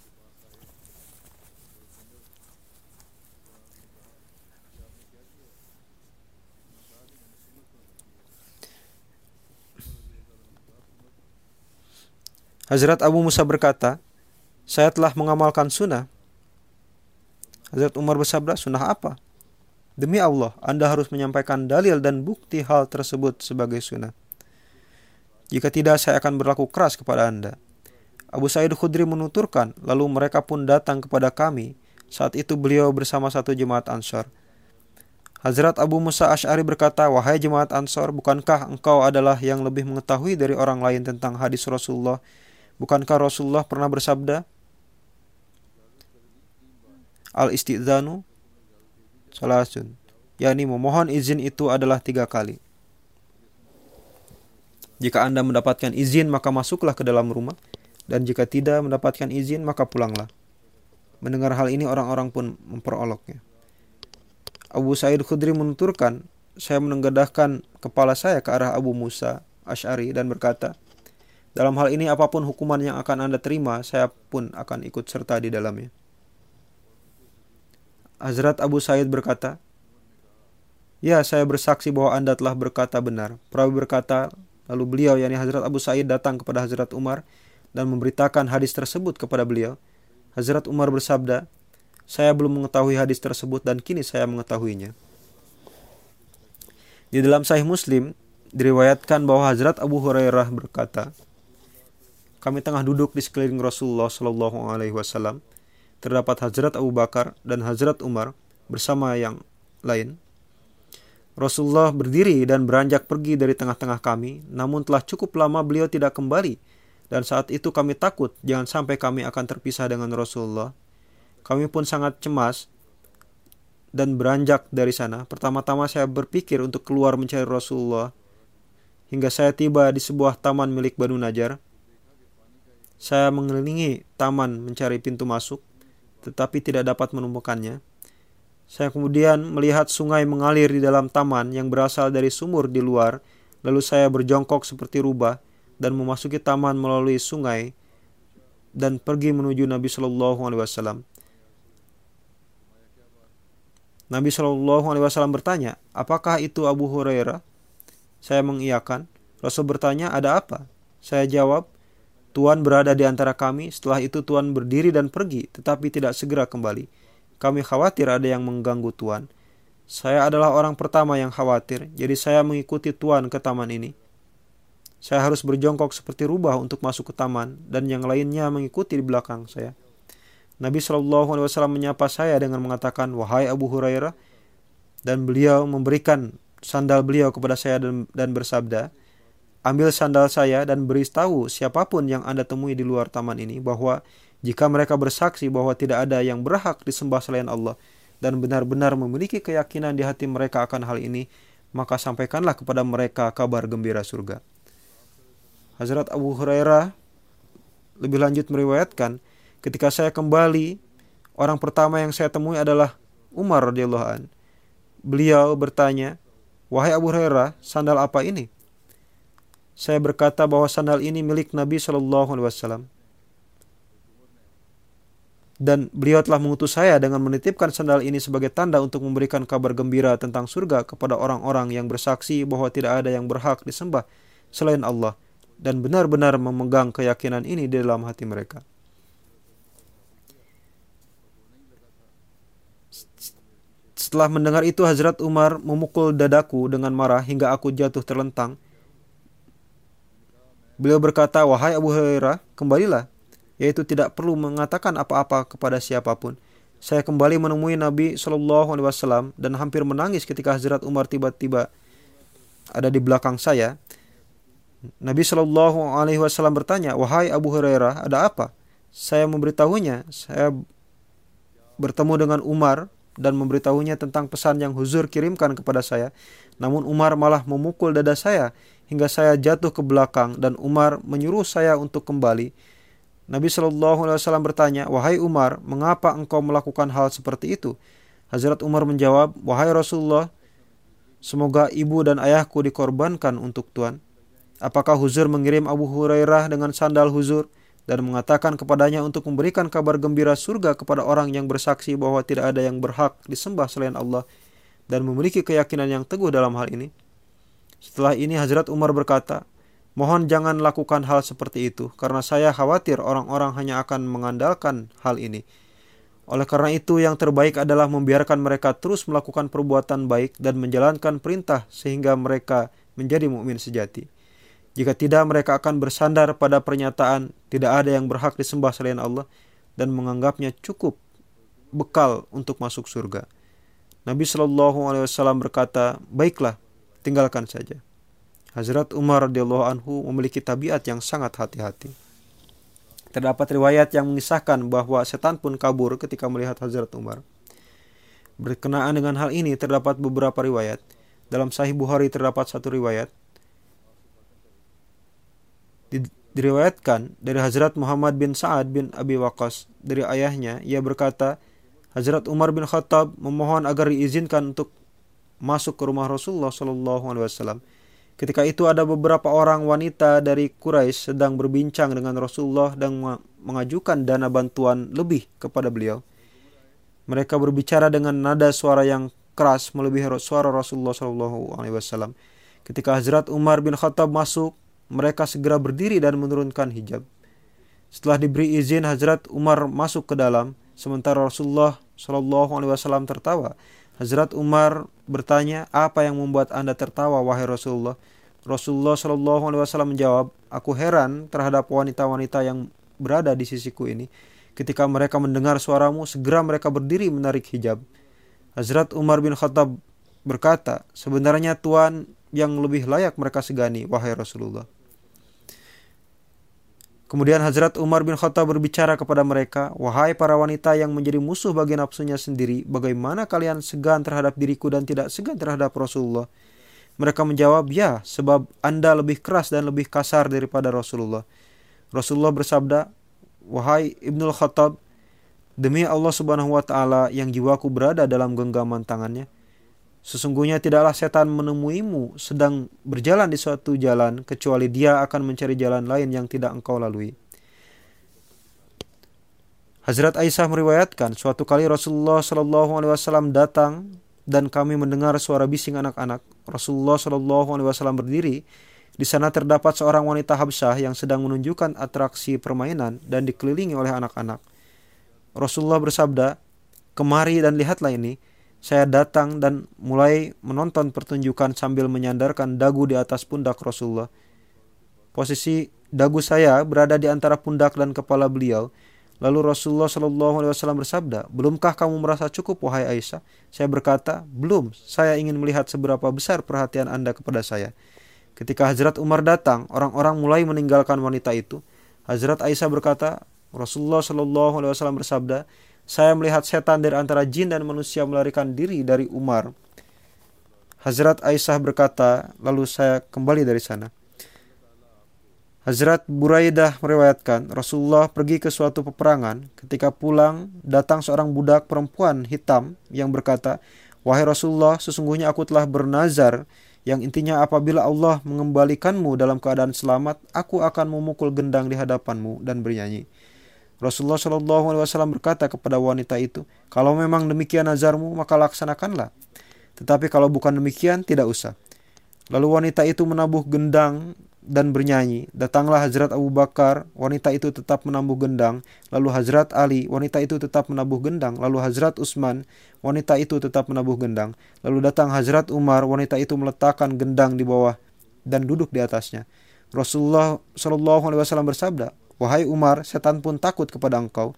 Hazrat Abu Musa berkata, saya telah mengamalkan sunnah. Hazrat Umar bersabda, sunnah apa? Demi Allah, Anda harus menyampaikan dalil dan bukti hal tersebut sebagai sunnah. Jika tidak, saya akan berlaku keras kepada Anda. Abu Sa'id Khudri menuturkan, lalu mereka pun datang kepada kami. Saat itu beliau bersama satu jemaat Ansar. Hazrat Abu Musa Ash'ari berkata, Wahai jemaat Ansar, bukankah engkau adalah yang lebih mengetahui dari orang lain tentang hadis Rasulullah Bukankah Rasulullah pernah bersabda? Al istizanu salasun. Yakni memohon izin itu adalah tiga kali. Jika anda mendapatkan izin maka masuklah ke dalam rumah. Dan jika tidak mendapatkan izin maka pulanglah. Mendengar hal ini orang-orang pun memperoloknya. Abu Sa'id Khudri menuturkan saya menengadahkan kepala saya ke arah Abu Musa Ash'ari dan berkata dalam hal ini apa pun hukuman yang akan Anda terima, saya pun akan ikut serta di dalamnya. Hazrat Abu Said berkata, Ya, saya bersaksi bahwa Anda telah berkata benar. Perawi berkata, lalu beliau, yakni Hazrat Abu Said datang kepada Hazrat Umar dan memberitakan hadis tersebut kepada beliau. Hazrat Umar bersabda, saya belum mengetahui hadis tersebut dan kini saya mengetahuinya. Di dalam Sahih Muslim, diriwayatkan bahwa Hazrat Abu Hurairah berkata, kami tengah duduk di sekeliling Rasulullah Shallallahu Alaihi Wasallam. Terdapat Hazrat Abu Bakar dan Hazrat Umar bersama yang lain. Rasulullah berdiri dan beranjak pergi dari tengah-tengah kami, namun telah cukup lama beliau tidak kembali. Dan saat itu kami takut jangan sampai kami akan terpisah dengan Rasulullah. Kami pun sangat cemas dan beranjak dari sana. Pertama-tama saya berpikir untuk keluar mencari Rasulullah. Hingga saya tiba di sebuah taman milik Banu Najar. Saya mengelilingi taman mencari pintu masuk, tetapi tidak dapat menemukannya. Saya kemudian melihat sungai mengalir di dalam taman yang berasal dari sumur di luar, lalu saya berjongkok seperti rubah dan memasuki taman melalui sungai dan pergi menuju Nabi Shallallahu Alaihi Wasallam. Nabi Shallallahu Alaihi Wasallam bertanya, apakah itu Abu Hurairah? Saya mengiyakan. Rasul bertanya, ada apa? Saya jawab, Tuan berada di antara kami, setelah itu Tuan berdiri dan pergi, tetapi tidak segera kembali. Kami khawatir ada yang mengganggu Tuan. Saya adalah orang pertama yang khawatir, jadi saya mengikuti Tuan ke taman ini. Saya harus berjongkok seperti rubah untuk masuk ke taman, dan yang lainnya mengikuti di belakang saya. Nabi Shallallahu Alaihi Wasallam menyapa saya dengan mengatakan, wahai Abu Hurairah, dan beliau memberikan sandal beliau kepada saya dan, dan bersabda, Ambil sandal saya dan beritahu siapa pun yang Anda temui di luar taman ini bahwa jika mereka bersaksi bahwa tidak ada yang berhak disembah selain Allah dan benar-benar memiliki keyakinan di hati mereka akan hal ini, maka sampaikanlah kepada mereka kabar gembira surga. Hazrat Abu Hurairah lebih lanjut meriwayatkan, ketika saya kembali, orang pertama yang saya temui adalah Umar radhiyallahu an. Beliau bertanya, "Wahai Abu Hurairah, sandal apa ini?" Saya berkata bahwa sandal ini milik Nabi Shallallahu Alaihi Wasallam. Dan beliau telah mengutus saya dengan menitipkan sandal ini sebagai tanda untuk memberikan kabar gembira tentang surga kepada orang-orang yang bersaksi bahwa tidak ada yang berhak disembah selain Allah dan benar-benar memegang keyakinan ini di dalam hati mereka. Setelah mendengar itu Hazrat Umar memukul dadaku dengan marah hingga aku jatuh terlentang Beliau berkata, "Wahai Abu Hurairah, kembalilah, yaitu tidak perlu mengatakan apa-apa kepada siapa pun. saya kembali menemui Nabi Shallallahu Alaihi Wasallam dan hampir menangis ketika Hazrat Umar tiba-tiba ada di belakang saya. Nabi Shallallahu Alaihi Wasallam bertanya, wahai Abu Hurairah, ada apa? Saya memberitahunya, saya bertemu dengan Umar dan memberitahunya tentang pesan yang Huzur kirimkan kepada saya. Namun Umar malah memukul dada saya hingga saya jatuh ke belakang dan Umar menyuruh saya untuk kembali. Nabi Shallallahu Alaihi Wasallam bertanya, wahai Umar, mengapa engkau melakukan hal seperti itu? Hazrat Umar menjawab, wahai Rasulullah, semoga ibu dan ayahku dikorbankan untuk Tuhan. Apakah Huzur mengirim Abu Hurairah dengan sandal Huzur dan mengatakan kepadanya untuk memberikan kabar gembira surga kepada orang yang bersaksi bahwa tidak ada yang berhak disembah selain Allah dan memiliki keyakinan yang teguh dalam hal ini? Setelah ini Hazrat Umar berkata, Mohon jangan lakukan hal seperti itu, karena saya khawatir orang-orang hanya akan mengandalkan hal ini. Oleh karena itu, yang terbaik adalah membiarkan mereka terus melakukan perbuatan baik dan menjalankan perintah sehingga mereka menjadi mukmin sejati. Jika tidak, mereka akan bersandar pada pernyataan tidak ada yang berhak disembah selain Allah dan menganggapnya cukup bekal untuk masuk surga. Nabi Shallallahu Alaihi Wasallam berkata, baiklah, tinggalkan saja. Hazrat Umar radhiyallahu anhu memiliki tabiat yang sangat hati-hati. Terdapat riwayat yang mengisahkan bahwa setan pun kabur ketika melihat Hazrat Umar. Berkenaan dengan hal ini terdapat beberapa riwayat. Dalam Sahih Bukhari terdapat satu riwayat. Diriwayatkan dari Hazrat Muhammad bin Sa'ad bin Abi Waqqas dari ayahnya, ia berkata, Hazrat Umar bin Khattab memohon agar diizinkan untuk masuk ke rumah Rasulullah Shallallahu Alaihi Wasallam Ketika itu ada beberapa orang wanita dari Quraisy sedang berbincang dengan Rasulullah dan mengajukan dana bantuan lebih kepada beliau. Mereka berbicara dengan nada suara yang keras melebihi suara Rasulullah Shallallahu Alaihi Wasallam. Ketika Hazrat Umar bin Khattab masuk, mereka segera berdiri dan menurunkan hijab. Setelah diberi izin, Hazrat Umar masuk ke dalam, sementara Rasulullah Shallallahu Alaihi Wasallam tertawa. Hazrat Umar bertanya, apa yang membuat anda tertawa wahai Rasulullah? Rasulullah Shallallahu Alaihi Wasallam menjawab, aku heran terhadap wanita-wanita yang berada di sisiku ini. Ketika mereka mendengar suaramu, segera mereka berdiri menarik hijab. Hazrat Umar bin Khattab berkata, sebenarnya Tuhan yang lebih layak mereka segani, wahai Rasulullah. Kemudian Hazrat Umar bin Khattab berbicara kepada mereka, Wahai para wanita yang menjadi musuh bagi nafsunya sendiri, bagaimana kalian segan terhadap diriku dan tidak segan terhadap Rasulullah? Mereka menjawab, ya, sebab Anda lebih keras dan lebih kasar daripada Rasulullah. Rasulullah bersabda, Wahai Ibnul Khattab, demi Allah subhanahu wa ta'ala yang jiwaku berada dalam genggaman tangannya, Sesungguhnya tidaklah setan menemuimu sedang berjalan di suatu jalan kecuali dia akan mencari jalan lain yang tidak engkau lalui. Hazrat Aisyah meriwayatkan suatu kali Rasulullah Shallallahu Alaihi Wasallam datang dan kami mendengar suara bising anak-anak. Rasulullah Shallallahu Alaihi Wasallam berdiri. Di sana terdapat seorang wanita Habsyah yang sedang menunjukkan atraksi permainan dan dikelilingi oleh anak-anak. Rasulullah bersabda, "Kemari dan lihatlah ini." Saya datang dan mulai menonton pertunjukan sambil menyandarkan dagu di atas pundak Rasulullah. Posisi dagu saya berada di antara pundak dan kepala beliau. Lalu Rasulullah Shallallahu Alaihi Wasallam bersabda, belumkah kamu merasa cukup wahai Aisyah? Saya berkata, belum. Saya ingin melihat seberapa besar perhatian anda kepada saya. Ketika Hazrat Umar datang, orang-orang mulai meninggalkan wanita itu. Hazrat Aisyah berkata, Rasulullah Shallallahu Alaihi Wasallam bersabda, saya melihat setan dari antara jin dan manusia melarikan diri dari Umar. Hazrat Aisyah berkata, lalu saya kembali dari sana. Hazrat Buraidah meriwayatkan, Rasulullah pergi ke suatu peperangan. Ketika pulang, datang seorang budak perempuan hitam yang berkata, Wahai Rasulullah, sesungguhnya aku telah bernazar yang intinya apabila Allah mengembalikanmu dalam keadaan selamat, aku akan memukul gendang di hadapanmu dan bernyanyi. Rasulullah Shallallahu Alaihi Wasallam berkata kepada wanita itu, kalau memang demikian nazarmu maka laksanakanlah. Tetapi kalau bukan demikian tidak usah. Lalu wanita itu menabuh gendang dan bernyanyi. Datanglah Hazrat Abu Bakar, wanita itu tetap menabuh gendang. Lalu Hazrat Ali, wanita itu tetap menabuh gendang. Lalu Hazrat Utsman, wanita itu tetap menabuh gendang. Lalu datang Hazrat Umar, wanita itu meletakkan gendang di bawah dan duduk di atasnya. Rasulullah Shallallahu Alaihi Wasallam bersabda, Wahai Umar, setan pun takut kepada engkau.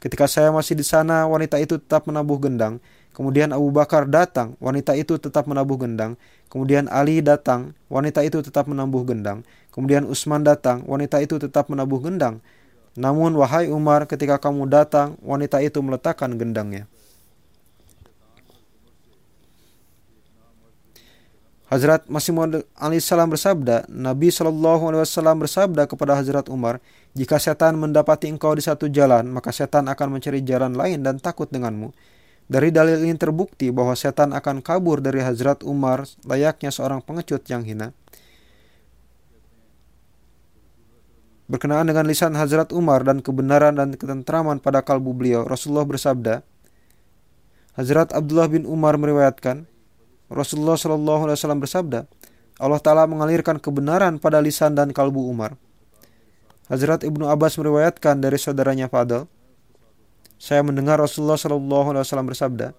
Ketika saya masih di sana, wanita itu tetap menabuh gendang. Kemudian Abu Bakar datang, wanita itu tetap menabuh gendang. Kemudian Ali datang, wanita itu tetap menabuh gendang. Kemudian Utsman datang, wanita itu tetap menabuh gendang. Namun wahai Umar, ketika kamu datang, wanita itu meletakkan gendangnya. Hazrat Masih Maud alaihissalam bersabda, Nabi Shallallahu alaihi wasallam bersabda kepada Hazrat Umar, jika setan mendapati engkau di satu jalan, maka setan akan mencari jalan lain dan takut denganmu. Dari dalil ini terbukti bahwa setan akan kabur dari Hazrat Umar layaknya seorang pengecut yang hina. Berkenaan dengan lisan Hazrat Umar dan kebenaran dan ketentraman pada kalbu beliau, Rasulullah bersabda, Hazrat Abdullah bin Umar meriwayatkan, Rasulullah Shallallahu Alaihi Wasallam bersabda, Allah Taala mengalirkan kebenaran pada lisan dan kalbu Umar. Hazrat Ibnu Abbas meriwayatkan dari saudaranya Fadl, saya mendengar Rasulullah Shallallahu Alaihi Wasallam bersabda,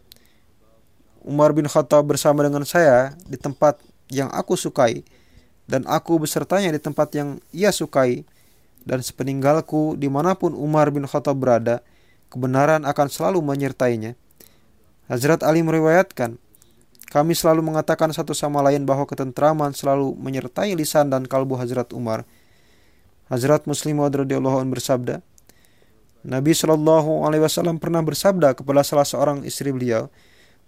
Umar bin Khattab bersama dengan saya di tempat yang aku sukai dan aku besertanya di tempat yang ia sukai dan sepeninggalku di mana pun Umar bin Khattab berada, kebenaran akan selalu menyertainya. Hazrat Ali meriwayatkan, kami selalu mengatakan satu sama lain bahwa ketentraman selalu menyertai lisan dan kalbu Hazrat Umar. Hazrat Muslim radhiyallahu anhu bersabda, Nabi Shallallahu alaihi wasallam pernah bersabda kepada salah seorang istri beliau,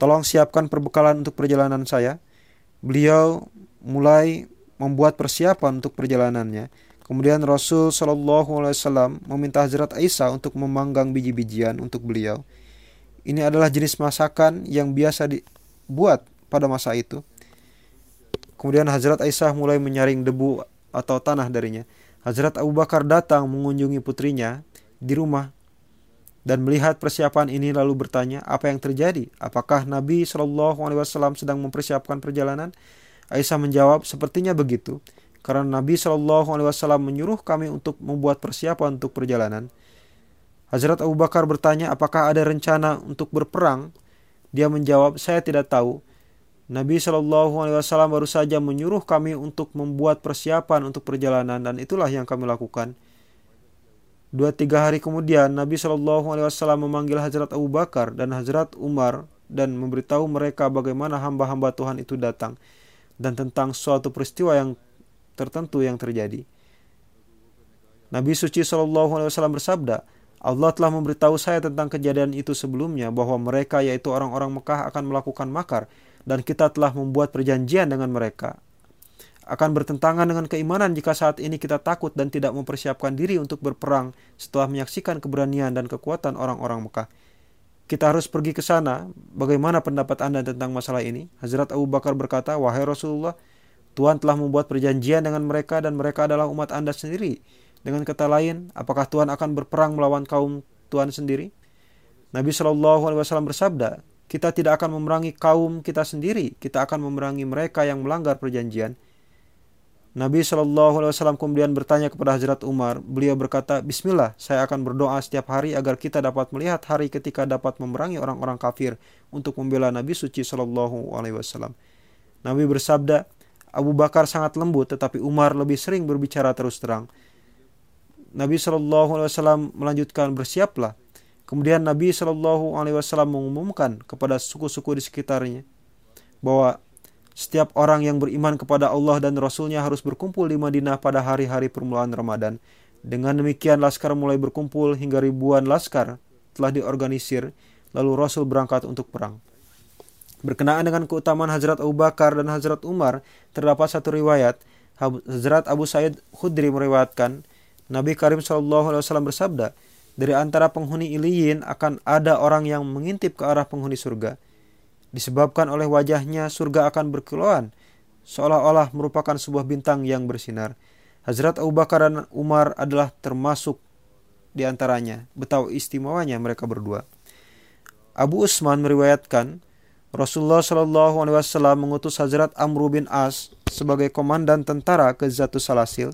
"Tolong siapkan perbekalan untuk perjalanan saya." Beliau mulai membuat persiapan untuk perjalanannya. Kemudian Rasul Shallallahu alaihi wasallam meminta Hazrat Aisyah untuk memanggang biji-bijian untuk beliau. Ini adalah jenis masakan yang biasa dibuat pada masa itu. Kemudian Hazrat Aisyah mulai menyaring debu atau tanah darinya. Hazrat Abu Bakar datang mengunjungi putrinya di rumah dan melihat persiapan ini lalu bertanya apa yang terjadi. Apakah Nabi Shallallahu Alaihi Wasallam sedang mempersiapkan perjalanan? Aisyah menjawab sepertinya begitu karena Nabi Shallallahu Alaihi Wasallam menyuruh kami untuk membuat persiapan untuk perjalanan. Hazrat Abu Bakar bertanya apakah ada rencana untuk berperang. Dia menjawab saya tidak tahu. Nabi Shallallahu Alaihi Wasallam baru saja menyuruh kami untuk membuat persiapan untuk perjalanan dan itulah yang kami lakukan. Dua tiga hari kemudian Nabi Shallallahu Alaihi Wasallam memanggil Hazrat Abu Bakar dan Hazrat Umar dan memberitahu mereka bagaimana hamba-hamba Tuhan itu datang dan tentang suatu peristiwa yang tertentu yang terjadi. Nabi suci Shallallahu Alaihi Wasallam bersabda, Allah telah memberitahu saya tentang kejadian itu sebelumnya bahwa mereka yaitu orang-orang Mekah akan melakukan makar dan kita telah membuat perjanjian dengan mereka. Akan bertentangan dengan keimanan jika saat ini kita takut dan tidak mempersiapkan diri untuk berperang setelah menyaksikan keberanian dan kekuatan orang-orang Mekah. Kita harus pergi ke sana. Bagaimana pendapat Anda tentang masalah ini? Hazrat Abu Bakar berkata, Wahai Rasulullah, Tuhan telah membuat perjanjian dengan mereka dan mereka adalah umat Anda sendiri. Dengan kata lain, apakah Tuhan akan berperang melawan kaum Tuhan sendiri? Nabi Shallallahu Alaihi Wasallam bersabda, kita tidak akan memerangi kaum kita sendiri, kita akan memerangi mereka yang melanggar perjanjian. Nabi Shallallahu Alaihi Wasallam kemudian bertanya kepada Hazrat Umar. Beliau berkata, Bismillah, saya akan berdoa setiap hari agar kita dapat melihat hari ketika dapat memerangi orang-orang kafir untuk membela Nabi suci Shallallahu Alaihi Wasallam. Nabi bersabda, Abu Bakar sangat lembut, tetapi Umar lebih sering berbicara terus terang. Nabi Shallallahu Alaihi Wasallam melanjutkan, bersiaplah, Kemudian Nabi Shallallahu Alaihi Wasallam mengumumkan kepada suku-suku di sekitarnya bahwa setiap orang yang beriman kepada Allah dan Rasulnya harus berkumpul di Madinah pada hari-hari permulaan Ramadan. Dengan demikian laskar mulai berkumpul hingga ribuan laskar telah diorganisir lalu Rasul berangkat untuk perang. Berkenaan dengan keutamaan Hazrat Abu Bakar dan Hazrat Umar, terdapat satu riwayat. Hazrat Abu Said Khudri meriwayatkan, Nabi Karim Shallallahu Alaihi Wasallam bersabda, dari antara penghuni iliyin akan ada orang yang mengintip ke arah penghuni surga. Disebabkan oleh wajahnya surga akan berkilauan, seolah-olah merupakan sebuah bintang yang bersinar. Hazrat Abu Bakar dan Umar adalah termasuk di antaranya. Betapa istimewanya mereka berdua. Abu Usman meriwayatkan, Rasulullah Shallallahu Alaihi Wasallam mengutus Hazrat Amr bin As sebagai komandan tentara ke Zatu Salasil,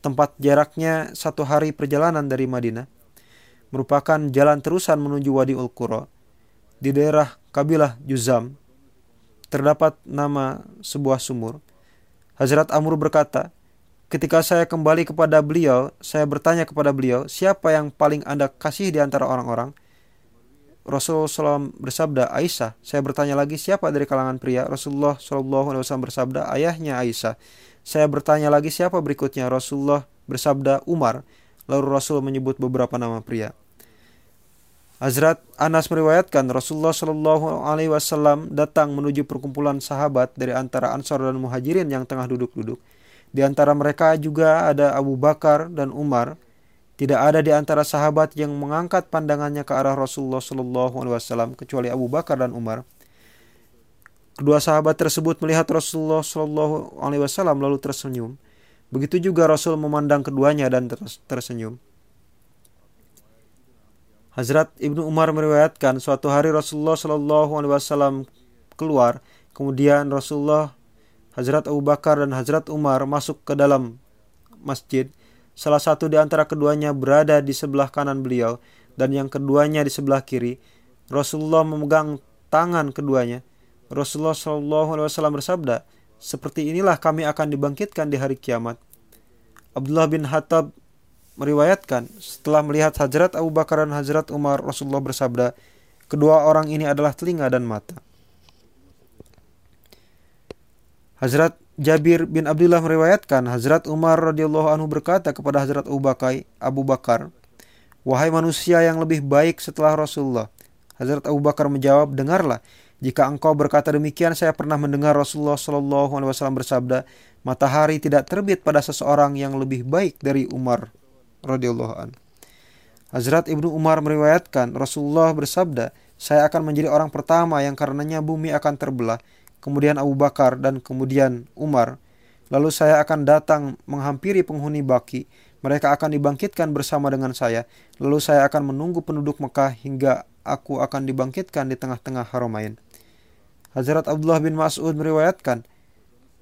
tempat jaraknya satu hari perjalanan dari Madinah merupakan jalan terusan menuju Wadi Ul Qura. Di daerah kabilah Juzam terdapat nama sebuah sumur. Hazrat Amr berkata, Ketika saya kembali kepada beliau, saya bertanya kepada beliau, siapa yang paling Anda kasih di antara orang-orang? Rasulullah SAW bersabda, Aisyah. Saya bertanya lagi, siapa dari kalangan pria? Rasulullah SAW bersabda, ayahnya Aisyah. Saya bertanya lagi, siapa berikutnya? Rasulullah bersabda, Umar. Lalu Rasul menyebut beberapa nama pria. Hazrat Anas meriwayatkan Rasulullah Shallallahu Alaihi Wasallam datang menuju perkumpulan sahabat dari antara Ansar dan Muhajirin yang tengah duduk-duduk. Di antara mereka juga ada Abu Bakar dan Umar. Tidak ada di antara sahabat yang mengangkat pandangannya ke arah Rasulullah Shallallahu Alaihi Wasallam kecuali Abu Bakar dan Umar. Kedua sahabat tersebut melihat Rasulullah Shallallahu Alaihi Wasallam lalu tersenyum. Begitu juga Rasul memandang keduanya dan tersenyum. Hazrat Ibnu Umar meriwayatkan suatu hari Rasulullah Shallallahu Alaihi Wasallam keluar, kemudian Rasulullah Hazrat Abu Bakar dan Hazrat Umar masuk ke dalam masjid. Salah satu di antara keduanya berada di sebelah kanan beliau dan yang keduanya di sebelah kiri. Rasulullah memegang tangan keduanya. Rasulullah Shallallahu Alaihi Wasallam bersabda, seperti inilah kami akan dibangkitkan di hari kiamat. Abdullah bin Hattab meriwayatkan setelah melihat Hazrat Abu Bakar dan Hazrat Umar Rasulullah bersabda, kedua orang ini adalah telinga dan mata. Hazrat Jabir bin Abdullah meriwayatkan Hazrat Umar radhiyallahu anhu berkata kepada Hazrat Abu Bakar, Abu Bakar, "Wahai manusia yang lebih baik setelah Rasulullah." Hazrat Abu Bakar menjawab, "Dengarlah, jika engkau berkata demikian, saya pernah mendengar Rasulullah Shallallahu alaihi wasallam bersabda, matahari tidak terbit pada seseorang yang lebih baik dari Umar radhiyallahu an." Hazrat Ibnu Umar meriwayatkan Rasulullah bersabda, "Saya akan menjadi orang pertama yang karenanya bumi akan terbelah." kemudian Abu Bakar, dan kemudian Umar. Lalu saya akan datang menghampiri penghuni Baki. Mereka akan dibangkitkan bersama dengan saya. Lalu saya akan menunggu penduduk Mekah hingga aku akan dibangkitkan di tengah-tengah Haramain. Hazrat Abdullah bin Mas'ud meriwayatkan,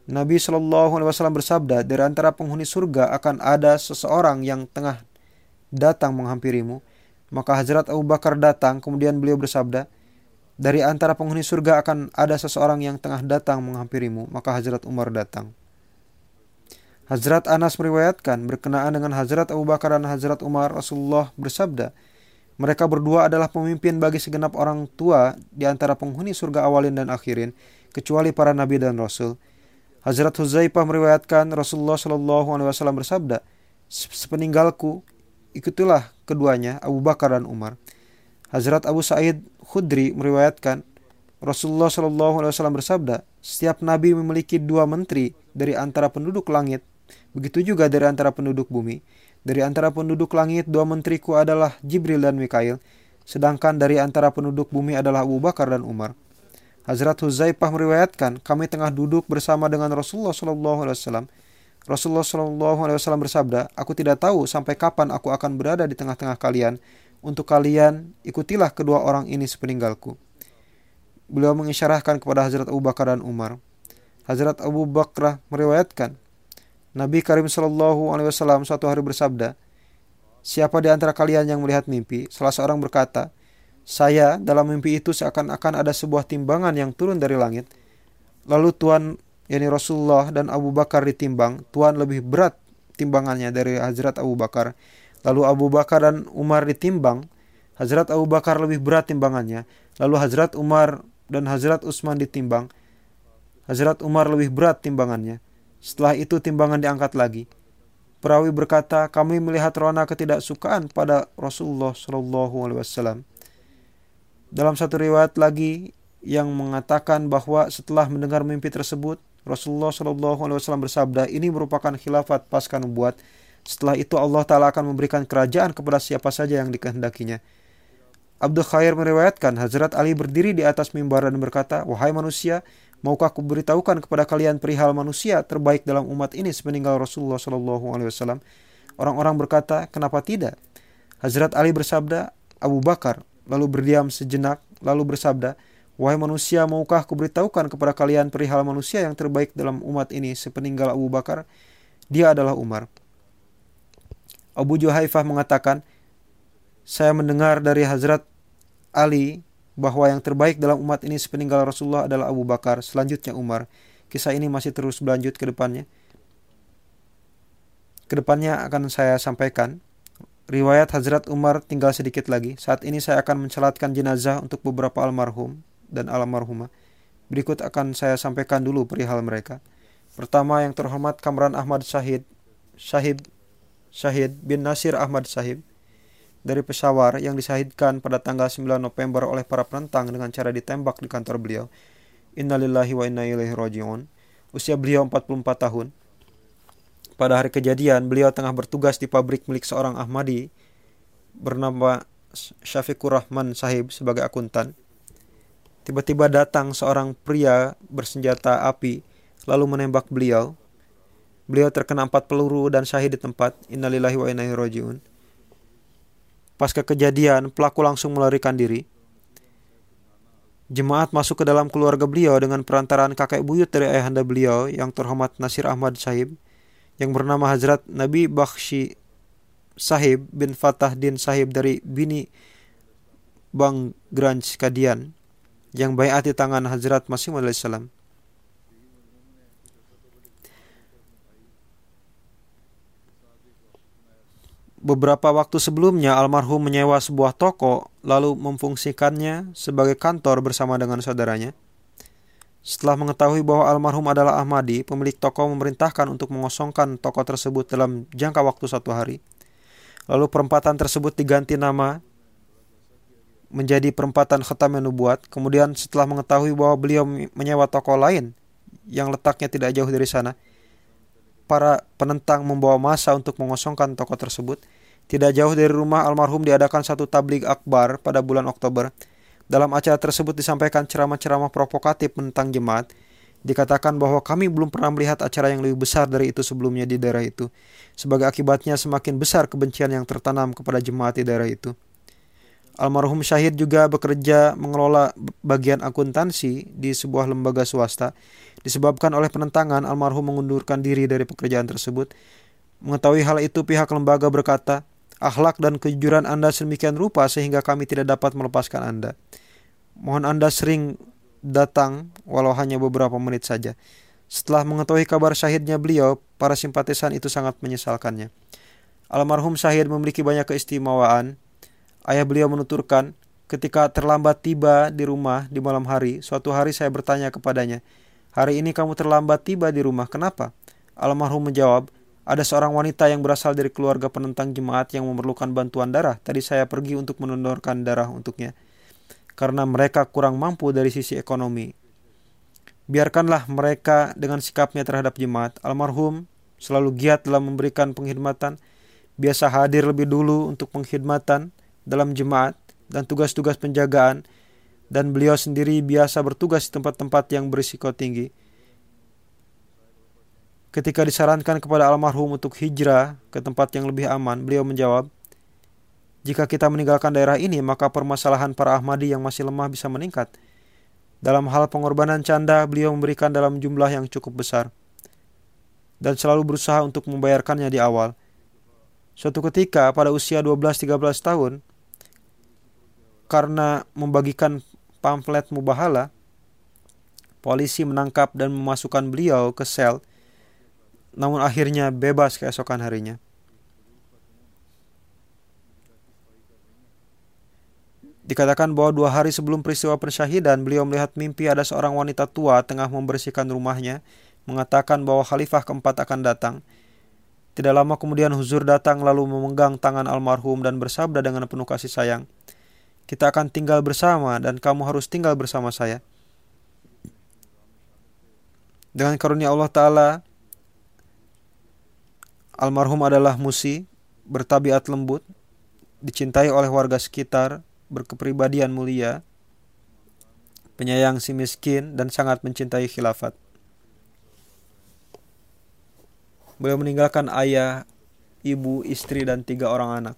Nabi Shallallahu Alaihi Wasallam bersabda, dari antara penghuni surga akan ada seseorang yang tengah datang menghampirimu. Maka Hazrat Abu Bakar datang, kemudian beliau bersabda, dari antara penghuni surga akan ada seseorang yang tengah datang menghampirimu, maka Hazrat Umar datang. Hazrat Anas meriwayatkan berkenaan dengan Hazrat Abu Bakar dan Hazrat Umar Rasulullah bersabda, mereka berdua adalah pemimpin bagi segenap orang tua di antara penghuni surga awalin dan akhirin, kecuali para nabi dan rasul. Hazrat Huzaifah meriwayatkan Rasulullah Shallallahu Alaihi Wasallam bersabda, sepeninggalku ikutilah keduanya Abu Bakar dan Umar. Hazrat Abu Sa'id Khudri meriwayatkan Rasulullah Shallallahu Alaihi Wasallam bersabda, setiap nabi memiliki dua menteri dari antara penduduk langit, begitu juga dari antara penduduk bumi. Dari antara penduduk langit, dua menteriku adalah Jibril dan Mikail, sedangkan dari antara penduduk bumi adalah Abu Bakar dan Umar. Hazrat Huzaifah meriwayatkan, kami tengah duduk bersama dengan Rasulullah Shallallahu Alaihi Wasallam. Rasulullah Shallallahu Alaihi Wasallam bersabda, aku tidak tahu sampai kapan aku akan berada di tengah-tengah kalian, untuk kalian ikutilah kedua orang ini sepeninggalku. Beliau mengisyarahkan kepada Hazrat Abu Bakar dan Umar. Hazrat Abu Bakar meriwayatkan, Nabi Karim Shallallahu Alaihi Wasallam suatu hari bersabda, Siapa di antara kalian yang melihat mimpi? Salah seorang berkata, Saya dalam mimpi itu seakan-akan ada sebuah timbangan yang turun dari langit. Lalu Tuhan, yakni Rasulullah dan Abu Bakar ditimbang. Tuhan lebih berat timbangannya dari Hazrat Abu Bakar. Lalu Abu Bakar dan Umar ditimbang. Hazrat Abu Bakar lebih berat timbangannya. Lalu Hazrat Umar dan Hazrat Utsman ditimbang. Hazrat Umar lebih berat timbangannya. Setelah itu timbangan diangkat lagi. Perawi berkata, kami melihat rona ketidaksukaan pada Rasulullah Shallallahu Alaihi Wasallam. Dalam satu riwayat lagi yang mengatakan bahwa setelah mendengar mimpi tersebut, Rasulullah Shallallahu Alaihi Wasallam bersabda, ini merupakan khilafat pasca nubuat setelah itu Allah Ta'ala akan memberikan kerajaan kepada siapa saja yang dikehendakinya. Abdul Khair meriwayatkan, Hazrat Ali berdiri di atas mimbar dan berkata, Wahai manusia, maukah aku beritahukan kepada kalian perihal manusia terbaik dalam umat ini sepeninggal Rasulullah Shallallahu Alaihi Wasallam? Orang-orang berkata, kenapa tidak? Hazrat Ali bersabda, Abu Bakar, lalu berdiam sejenak, lalu bersabda, Wahai manusia, maukah aku beritahukan kepada kalian perihal manusia yang terbaik dalam umat ini sepeninggal Abu Bakar? Dia adalah Umar. Abu Juhaifah mengatakan, saya mendengar dari Hazrat Ali bahwa yang terbaik dalam umat ini sepeninggal Rasulullah adalah Abu Bakar, selanjutnya Umar. Kisah ini masih terus berlanjut ke depannya. Ke depannya akan saya sampaikan riwayat Hazrat Umar tinggal sedikit lagi. Saat ini saya akan mencelatkan jenazah untuk beberapa almarhum dan almarhumah. Berikut akan saya sampaikan dulu perihal mereka. Pertama yang terhormat Kamran Ahmad Syahid, Syahid Syahid bin Nasir Ahmad Syahid dari Peshawar yang disahidkan pada tanggal 9 November oleh para penentang dengan cara ditembak di kantor beliau. Innalillahi wa inna ilaihi raji'un. Usia beliau 44 tahun. Pada hari kejadian, beliau tengah bertugas di pabrik milik seorang Ahmadi bernama Syafikur Rahman Sahib sebagai akuntan. Tiba-tiba datang seorang pria bersenjata api lalu menembak beliau. Beliau terkena empat peluru dan syahid di tempat. Innalillahi wa inna rajiun. Pasca kejadian, pelaku langsung melarikan diri. Jemaat masuk ke dalam keluarga beliau dengan perantaraan kakek buyut dari ayahanda beliau yang terhormat Nasir Ahmad Sahib yang bernama Hazrat Nabi Bakhshi Sahib bin Fatah Din Sahib dari Bini Bang Granj Kadian yang bayat di tangan Hazrat Masih salam. Beberapa waktu sebelumnya almarhum menyewa sebuah toko lalu memfungsikannya sebagai kantor bersama dengan saudaranya. Setelah mengetahui bahwa almarhum adalah Ahmadi, pemilik toko memerintahkan untuk mengosongkan toko tersebut dalam jangka waktu satu hari. Lalu perempatan tersebut diganti nama menjadi perempatan Khatam Nubuat. Kemudian setelah mengetahui bahwa beliau menyewa toko lain yang letaknya tidak jauh dari sana, para penentang membawa masa untuk mengosongkan toko tersebut. Tidak jauh dari rumah almarhum diadakan satu tablik akbar pada bulan Oktober dalam acara tersebut disampaikan ceramah-ceramah provokatif tentang jemaat. Dikatakan bahwa kami belum pernah melihat acara yang lebih besar dari itu sebelumnya di daerah itu. Sebagai akibatnya semakin besar kebencian yang tertanam kepada jemaat di daerah itu. Almarhum Syahid juga bekerja mengelola bagian akuntansi di sebuah lembaga swasta. Disebabkan oleh penentangan, almarhum mengundurkan diri dari pekerjaan tersebut. Mengetahui hal itu, pihak lembaga berkata, akhlak dan kejujuran Anda sedemikian rupa sehingga kami tidak dapat melepaskan Anda. Mohon Anda sering datang walau hanya beberapa menit saja. Setelah mengetahui kabar syahidnya beliau, para simpatisan itu sangat menyesalkannya. Almarhum Syahid memiliki banyak keistimewaan. Ayah beliau menuturkan, ketika terlambat tiba di rumah di malam hari, suatu hari saya bertanya kepadanya, Hari ini kamu terlambat tiba di rumah, kenapa? Almarhum menjawab, ada seorang wanita yang berasal dari keluarga penentang jemaat yang memerlukan bantuan darah. Tadi saya pergi untuk mendonorkan darah untuknya. Karena mereka kurang mampu dari sisi ekonomi. Biarkanlah mereka dengan sikapnya terhadap jemaat. Almarhum selalu giat dalam memberikan pengkhidmatan. Biasa hadir lebih dulu untuk pengkhidmatan dalam jemaat dan tugas-tugas penjagaan. Dan beliau sendiri biasa bertugas di tempat-tempat yang berisiko tinggi Ketika disarankan kepada almarhum untuk hijrah ke tempat yang lebih aman, beliau menjawab, "Jika kita meninggalkan daerah ini, maka permasalahan para Ahmadi yang masih lemah bisa meningkat." Dalam hal pengorbanan canda, beliau memberikan dalam jumlah yang cukup besar dan selalu berusaha untuk membayarkannya di awal. Suatu ketika pada usia 12-13 tahun, karena membagikan pamflet mubahala, polisi menangkap dan memasukkan beliau ke sel namun akhirnya bebas keesokan harinya. Dikatakan bahwa dua hari sebelum peristiwa persyahidan, beliau melihat mimpi ada seorang wanita tua tengah membersihkan rumahnya, mengatakan bahwa khalifah keempat akan datang. Tidak lama kemudian Huzur datang lalu memegang tangan almarhum dan bersabda dengan penuh kasih sayang, "Kita akan tinggal bersama dan kamu harus tinggal bersama saya." Dengan karunia Allah Ta'ala, Almarhum adalah musi, bertabiat lembut, dicintai oleh warga sekitar, berkepribadian mulia, penyayang si miskin, dan sangat mencintai khilafat. Beliau meninggalkan ayah, ibu, istri, dan tiga orang anak.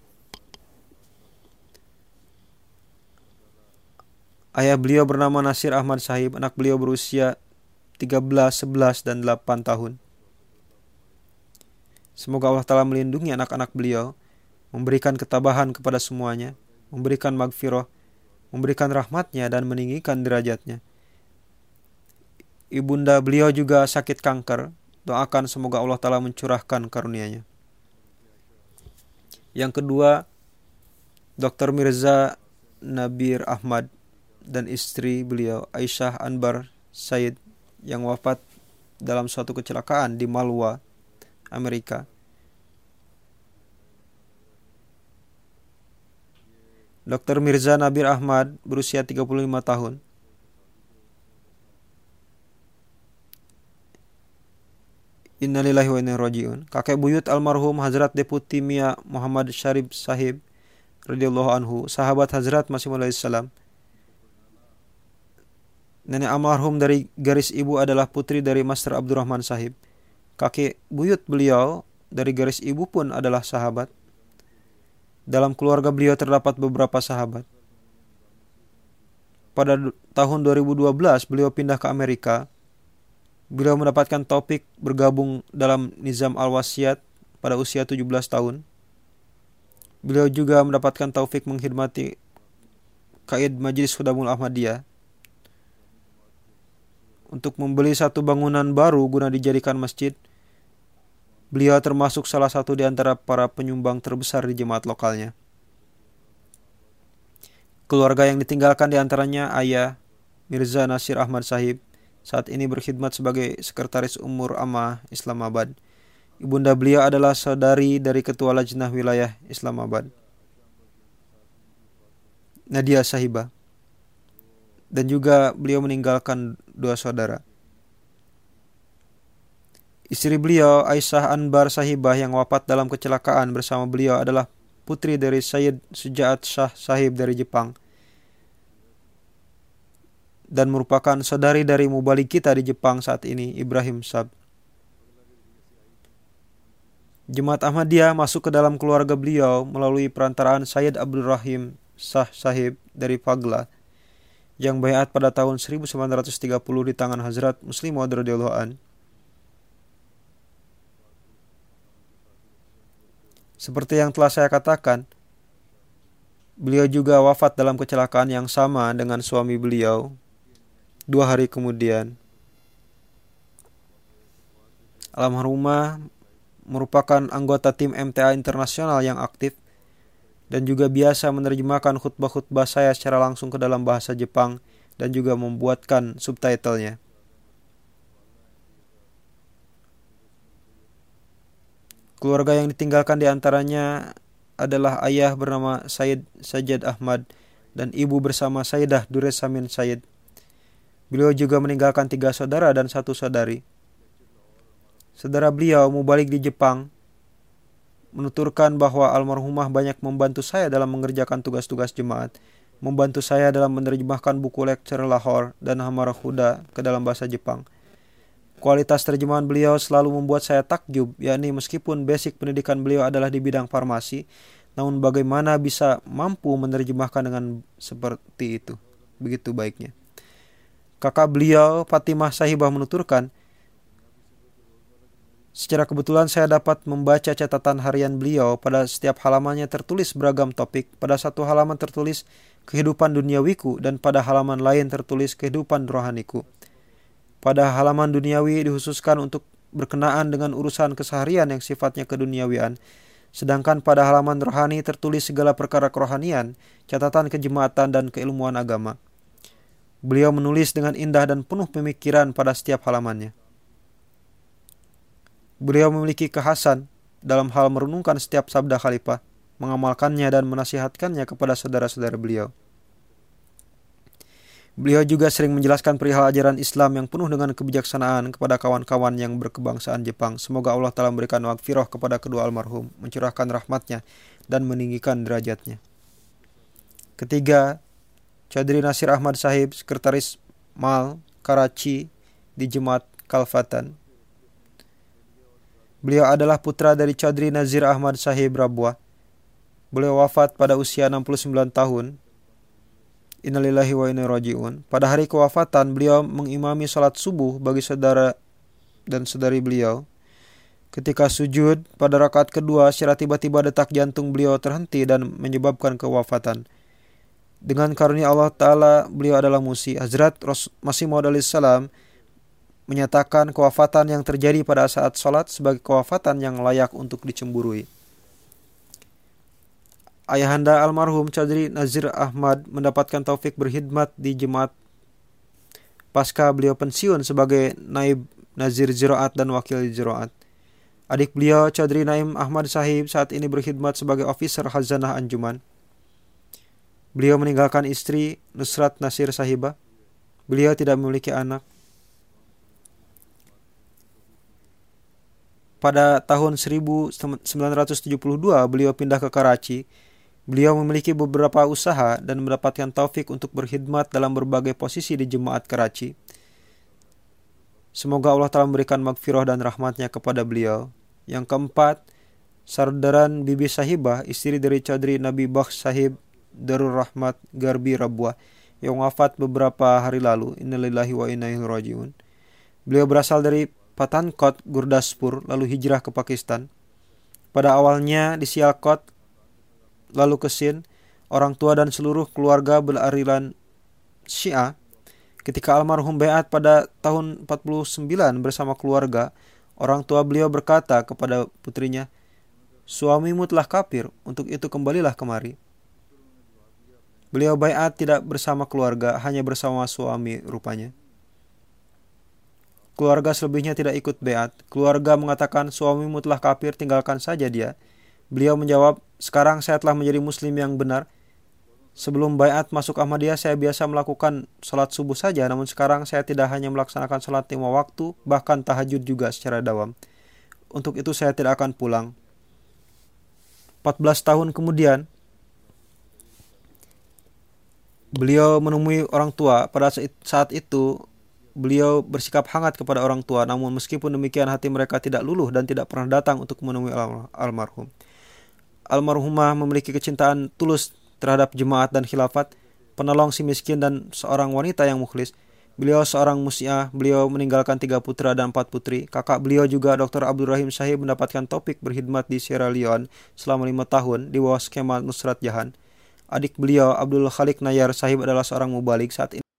Ayah beliau bernama Nasir Ahmad Sahib, anak beliau berusia 13, 11, dan 8 tahun. Semoga Allah Ta'ala melindungi anak-anak beliau, memberikan ketabahan kepada semuanya, memberikan magfirah, memberikan rahmatnya dan meninggikan derajatnya. Ibunda beliau juga sakit kanker, doakan semoga Allah Ta'ala mencurahkan karunia-Nya. Yang kedua, Dr. Mirza Nabir Ahmad dan istri beliau Aisyah Anbar Said yang wafat dalam suatu kecelakaan di Malwa, Amerika. Dr. Mirza Nabir Ahmad berusia 35 tahun. Innalillahi wa inna rojiun. Kakek buyut almarhum Hazrat Deputi Mia Muhammad Syarif Sahib radhiyallahu anhu, sahabat Hazrat Masih salam. Nenek almarhum dari garis ibu adalah putri dari Master Abdurrahman Sahib. Kakek buyut beliau dari garis ibu pun adalah sahabat. Dalam keluarga beliau terdapat beberapa sahabat. Pada tahun 2012 beliau pindah ke Amerika Beliau mendapatkan topik bergabung dalam Nizam Al-Wasiyat pada usia 17 tahun. Beliau juga mendapatkan taufik mengkhidmati Kaid Majelis Khudamul Ahmadiyah untuk membeli satu bangunan baru guna dijadikan masjid. Beliau termasuk salah satu di antara para penyumbang terbesar di jemaat lokalnya. Keluarga yang ditinggalkan di antaranya ayah Mirza Nasir Ahmad Sahib, saat ini berkhidmat sebagai sekretaris umur Amah Islamabad. Ibunda beliau adalah saudari dari Ketua Lajnah Wilayah Islamabad. Nadia Sahibah. Dan juga beliau meninggalkan dua saudara. Istri beliau, Aisyah Anbar Sahibah yang wafat dalam kecelakaan bersama beliau adalah putri dari Sayyid Sujaat Shah Sahib dari Jepang dan merupakan saudari dari mubalik kita di Jepang saat ini, Ibrahim Sab. Jemaat Ahmadiyah masuk ke dalam keluarga beliau melalui perantaraan Sayyid Abdul Rahim Sah Sahib dari Pagla yang bayat pada tahun 1930 di tangan Hazrat Muslim an. Seperti yang telah saya katakan, beliau juga wafat dalam kecelakaan yang sama dengan suami beliau Dua hari kemudian, almarhumah merupakan anggota tim MTA internasional yang aktif dan juga biasa menerjemahkan khutbah-khutbah saya secara langsung ke dalam bahasa Jepang dan juga membuatkan subtitlenya. Keluarga yang ditinggalkan di antaranya adalah ayah bernama Said Sajad Ahmad dan ibu bersama Sayyidah Dures Samin Said. Beliau juga meninggalkan tiga saudara dan satu saudari. Saudara beliau mubalik di Jepang menuturkan bahwa almarhumah banyak membantu saya dalam mengerjakan tugas-tugas jemaat, membantu saya dalam menerjemahkan buku lecture Lahore dan Hamara Huda ke dalam bahasa Jepang. Kualitas terjemahan beliau selalu membuat saya takjub, yakni meskipun basic pendidikan beliau adalah di bidang farmasi, namun bagaimana bisa mampu menerjemahkan dengan seperti itu. Begitu baiknya. Kakak beliau, Fatimah Sahibah menuturkan, Secara kebetulan saya dapat membaca catatan harian beliau pada setiap halamannya tertulis beragam topik. Pada satu halaman tertulis kehidupan duniawiku dan pada halaman lain tertulis kehidupan rohaniku. Pada halaman duniawi dihususkan untuk berkenaan dengan urusan keseharian yang sifatnya keduniawian. Sedangkan pada halaman rohani tertulis segala perkara kerohanian, catatan kejemaatan dan keilmuan agama. Beliau menulis dengan indah dan penuh pemikiran pada setiap halamannya. Beliau memiliki kekhasan dalam hal merenungkan setiap sabda khalifah, mengamalkannya dan menasihatkannya kepada saudara-saudara beliau. Beliau juga sering menjelaskan perihal ajaran Islam yang penuh dengan kebijaksanaan kepada kawan-kawan yang berkebangsaan Jepang. Semoga Allah telah memberikan wakfiroh kepada kedua almarhum, mencurahkan rahmatnya, dan meninggikan derajatnya. Ketiga, Chaudhry Nasir Ahmad Sahib, Sekretaris Mal, Karachi, di Jemaat Kalfatan. Beliau adalah putra dari Chaudhry Nazir Ahmad Sahib Rabwa. Beliau wafat pada usia 69 tahun. Innalillahi wa inna raji'un. Pada hari kewafatan, beliau mengimami salat subuh bagi saudara dan saudari beliau. Ketika sujud pada rakaat kedua, secara tiba-tiba detak jantung beliau terhenti dan menyebabkan kewafatan. Dengan karunia Allah Ta'ala, beliau adalah musi. Hazrat Masih Maud salam menyatakan kewafatan yang terjadi pada saat sholat sebagai kewafatan yang layak untuk dicemburui. Ayahanda almarhum Chadri Nazir Ahmad mendapatkan taufik berkhidmat di jemaat pasca beliau pensiun sebagai naib Nazir Ziraat dan wakil Ziraat. Adik beliau Chadri Naim Ahmad Sahib saat ini berkhidmat sebagai officer Hazanah Anjuman. Beliau meninggalkan istri Nusrat Nasir Sahibah. Beliau tidak memiliki anak. Pada tahun 1972 beliau pindah ke Karachi Beliau memiliki beberapa usaha dan mendapatkan taufik untuk berkhidmat dalam berbagai posisi di jemaat Karachi. Semoga Allah telah memberikan magfirah dan rahmatnya kepada beliau. Yang keempat, Sardaran Bibi Sahibah, istri dari Chadri Nabi Bakh Sahib Darul Rahmat Garbi Rabwa, yang wafat beberapa hari lalu. Innalillahi wa inna ilaihi rajiun. Beliau berasal dari Patankot, Gurdaspur, lalu hijrah ke Pakistan. Pada awalnya di Sialkot, lalu ke Sin, orang tua dan seluruh keluarga berariran Syiah. Ketika almarhum Beat pada tahun 49 bersama keluarga, orang tua beliau berkata kepada putrinya, Suamimu telah kafir, untuk itu kembalilah kemari. Beliau bayat tidak bersama keluarga, hanya bersama suami rupanya. Keluarga selebihnya tidak ikut beat. Keluarga mengatakan suamimu telah kafir, tinggalkan saja dia. Beliau menjawab, sekarang saya telah menjadi muslim yang benar. Sebelum bayat masuk Ahmadiyah, saya biasa melakukan sholat subuh saja, namun sekarang saya tidak hanya melaksanakan sholat lima waktu, bahkan tahajud juga secara dawam. Untuk itu saya tidak akan pulang. 14 tahun kemudian, beliau menemui orang tua. Pada saat itu, beliau bersikap hangat kepada orang tua, namun meskipun demikian hati mereka tidak luluh dan tidak pernah datang untuk menemui almarhum almarhumah memiliki kecintaan tulus terhadap jemaat dan khilafat, penolong si miskin dan seorang wanita yang mukhlis. Beliau seorang musiah, beliau meninggalkan tiga putra dan empat putri. Kakak beliau juga Dr. Abdul Rahim Sahib mendapatkan topik berkhidmat di Sierra Leone selama lima tahun di bawah skema Nusrat Jahan. Adik beliau Abdul Khalik Nayar Sahib adalah seorang mubalik saat ini.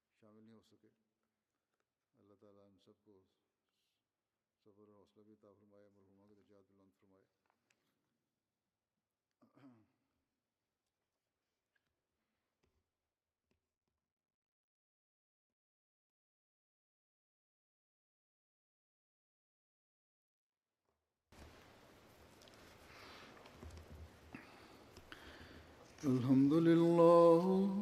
سب کو صبر اور حوصلہ بھی عطا فرمائے مرحوما کے درجات بلند فرمائے۔ الحمد للہ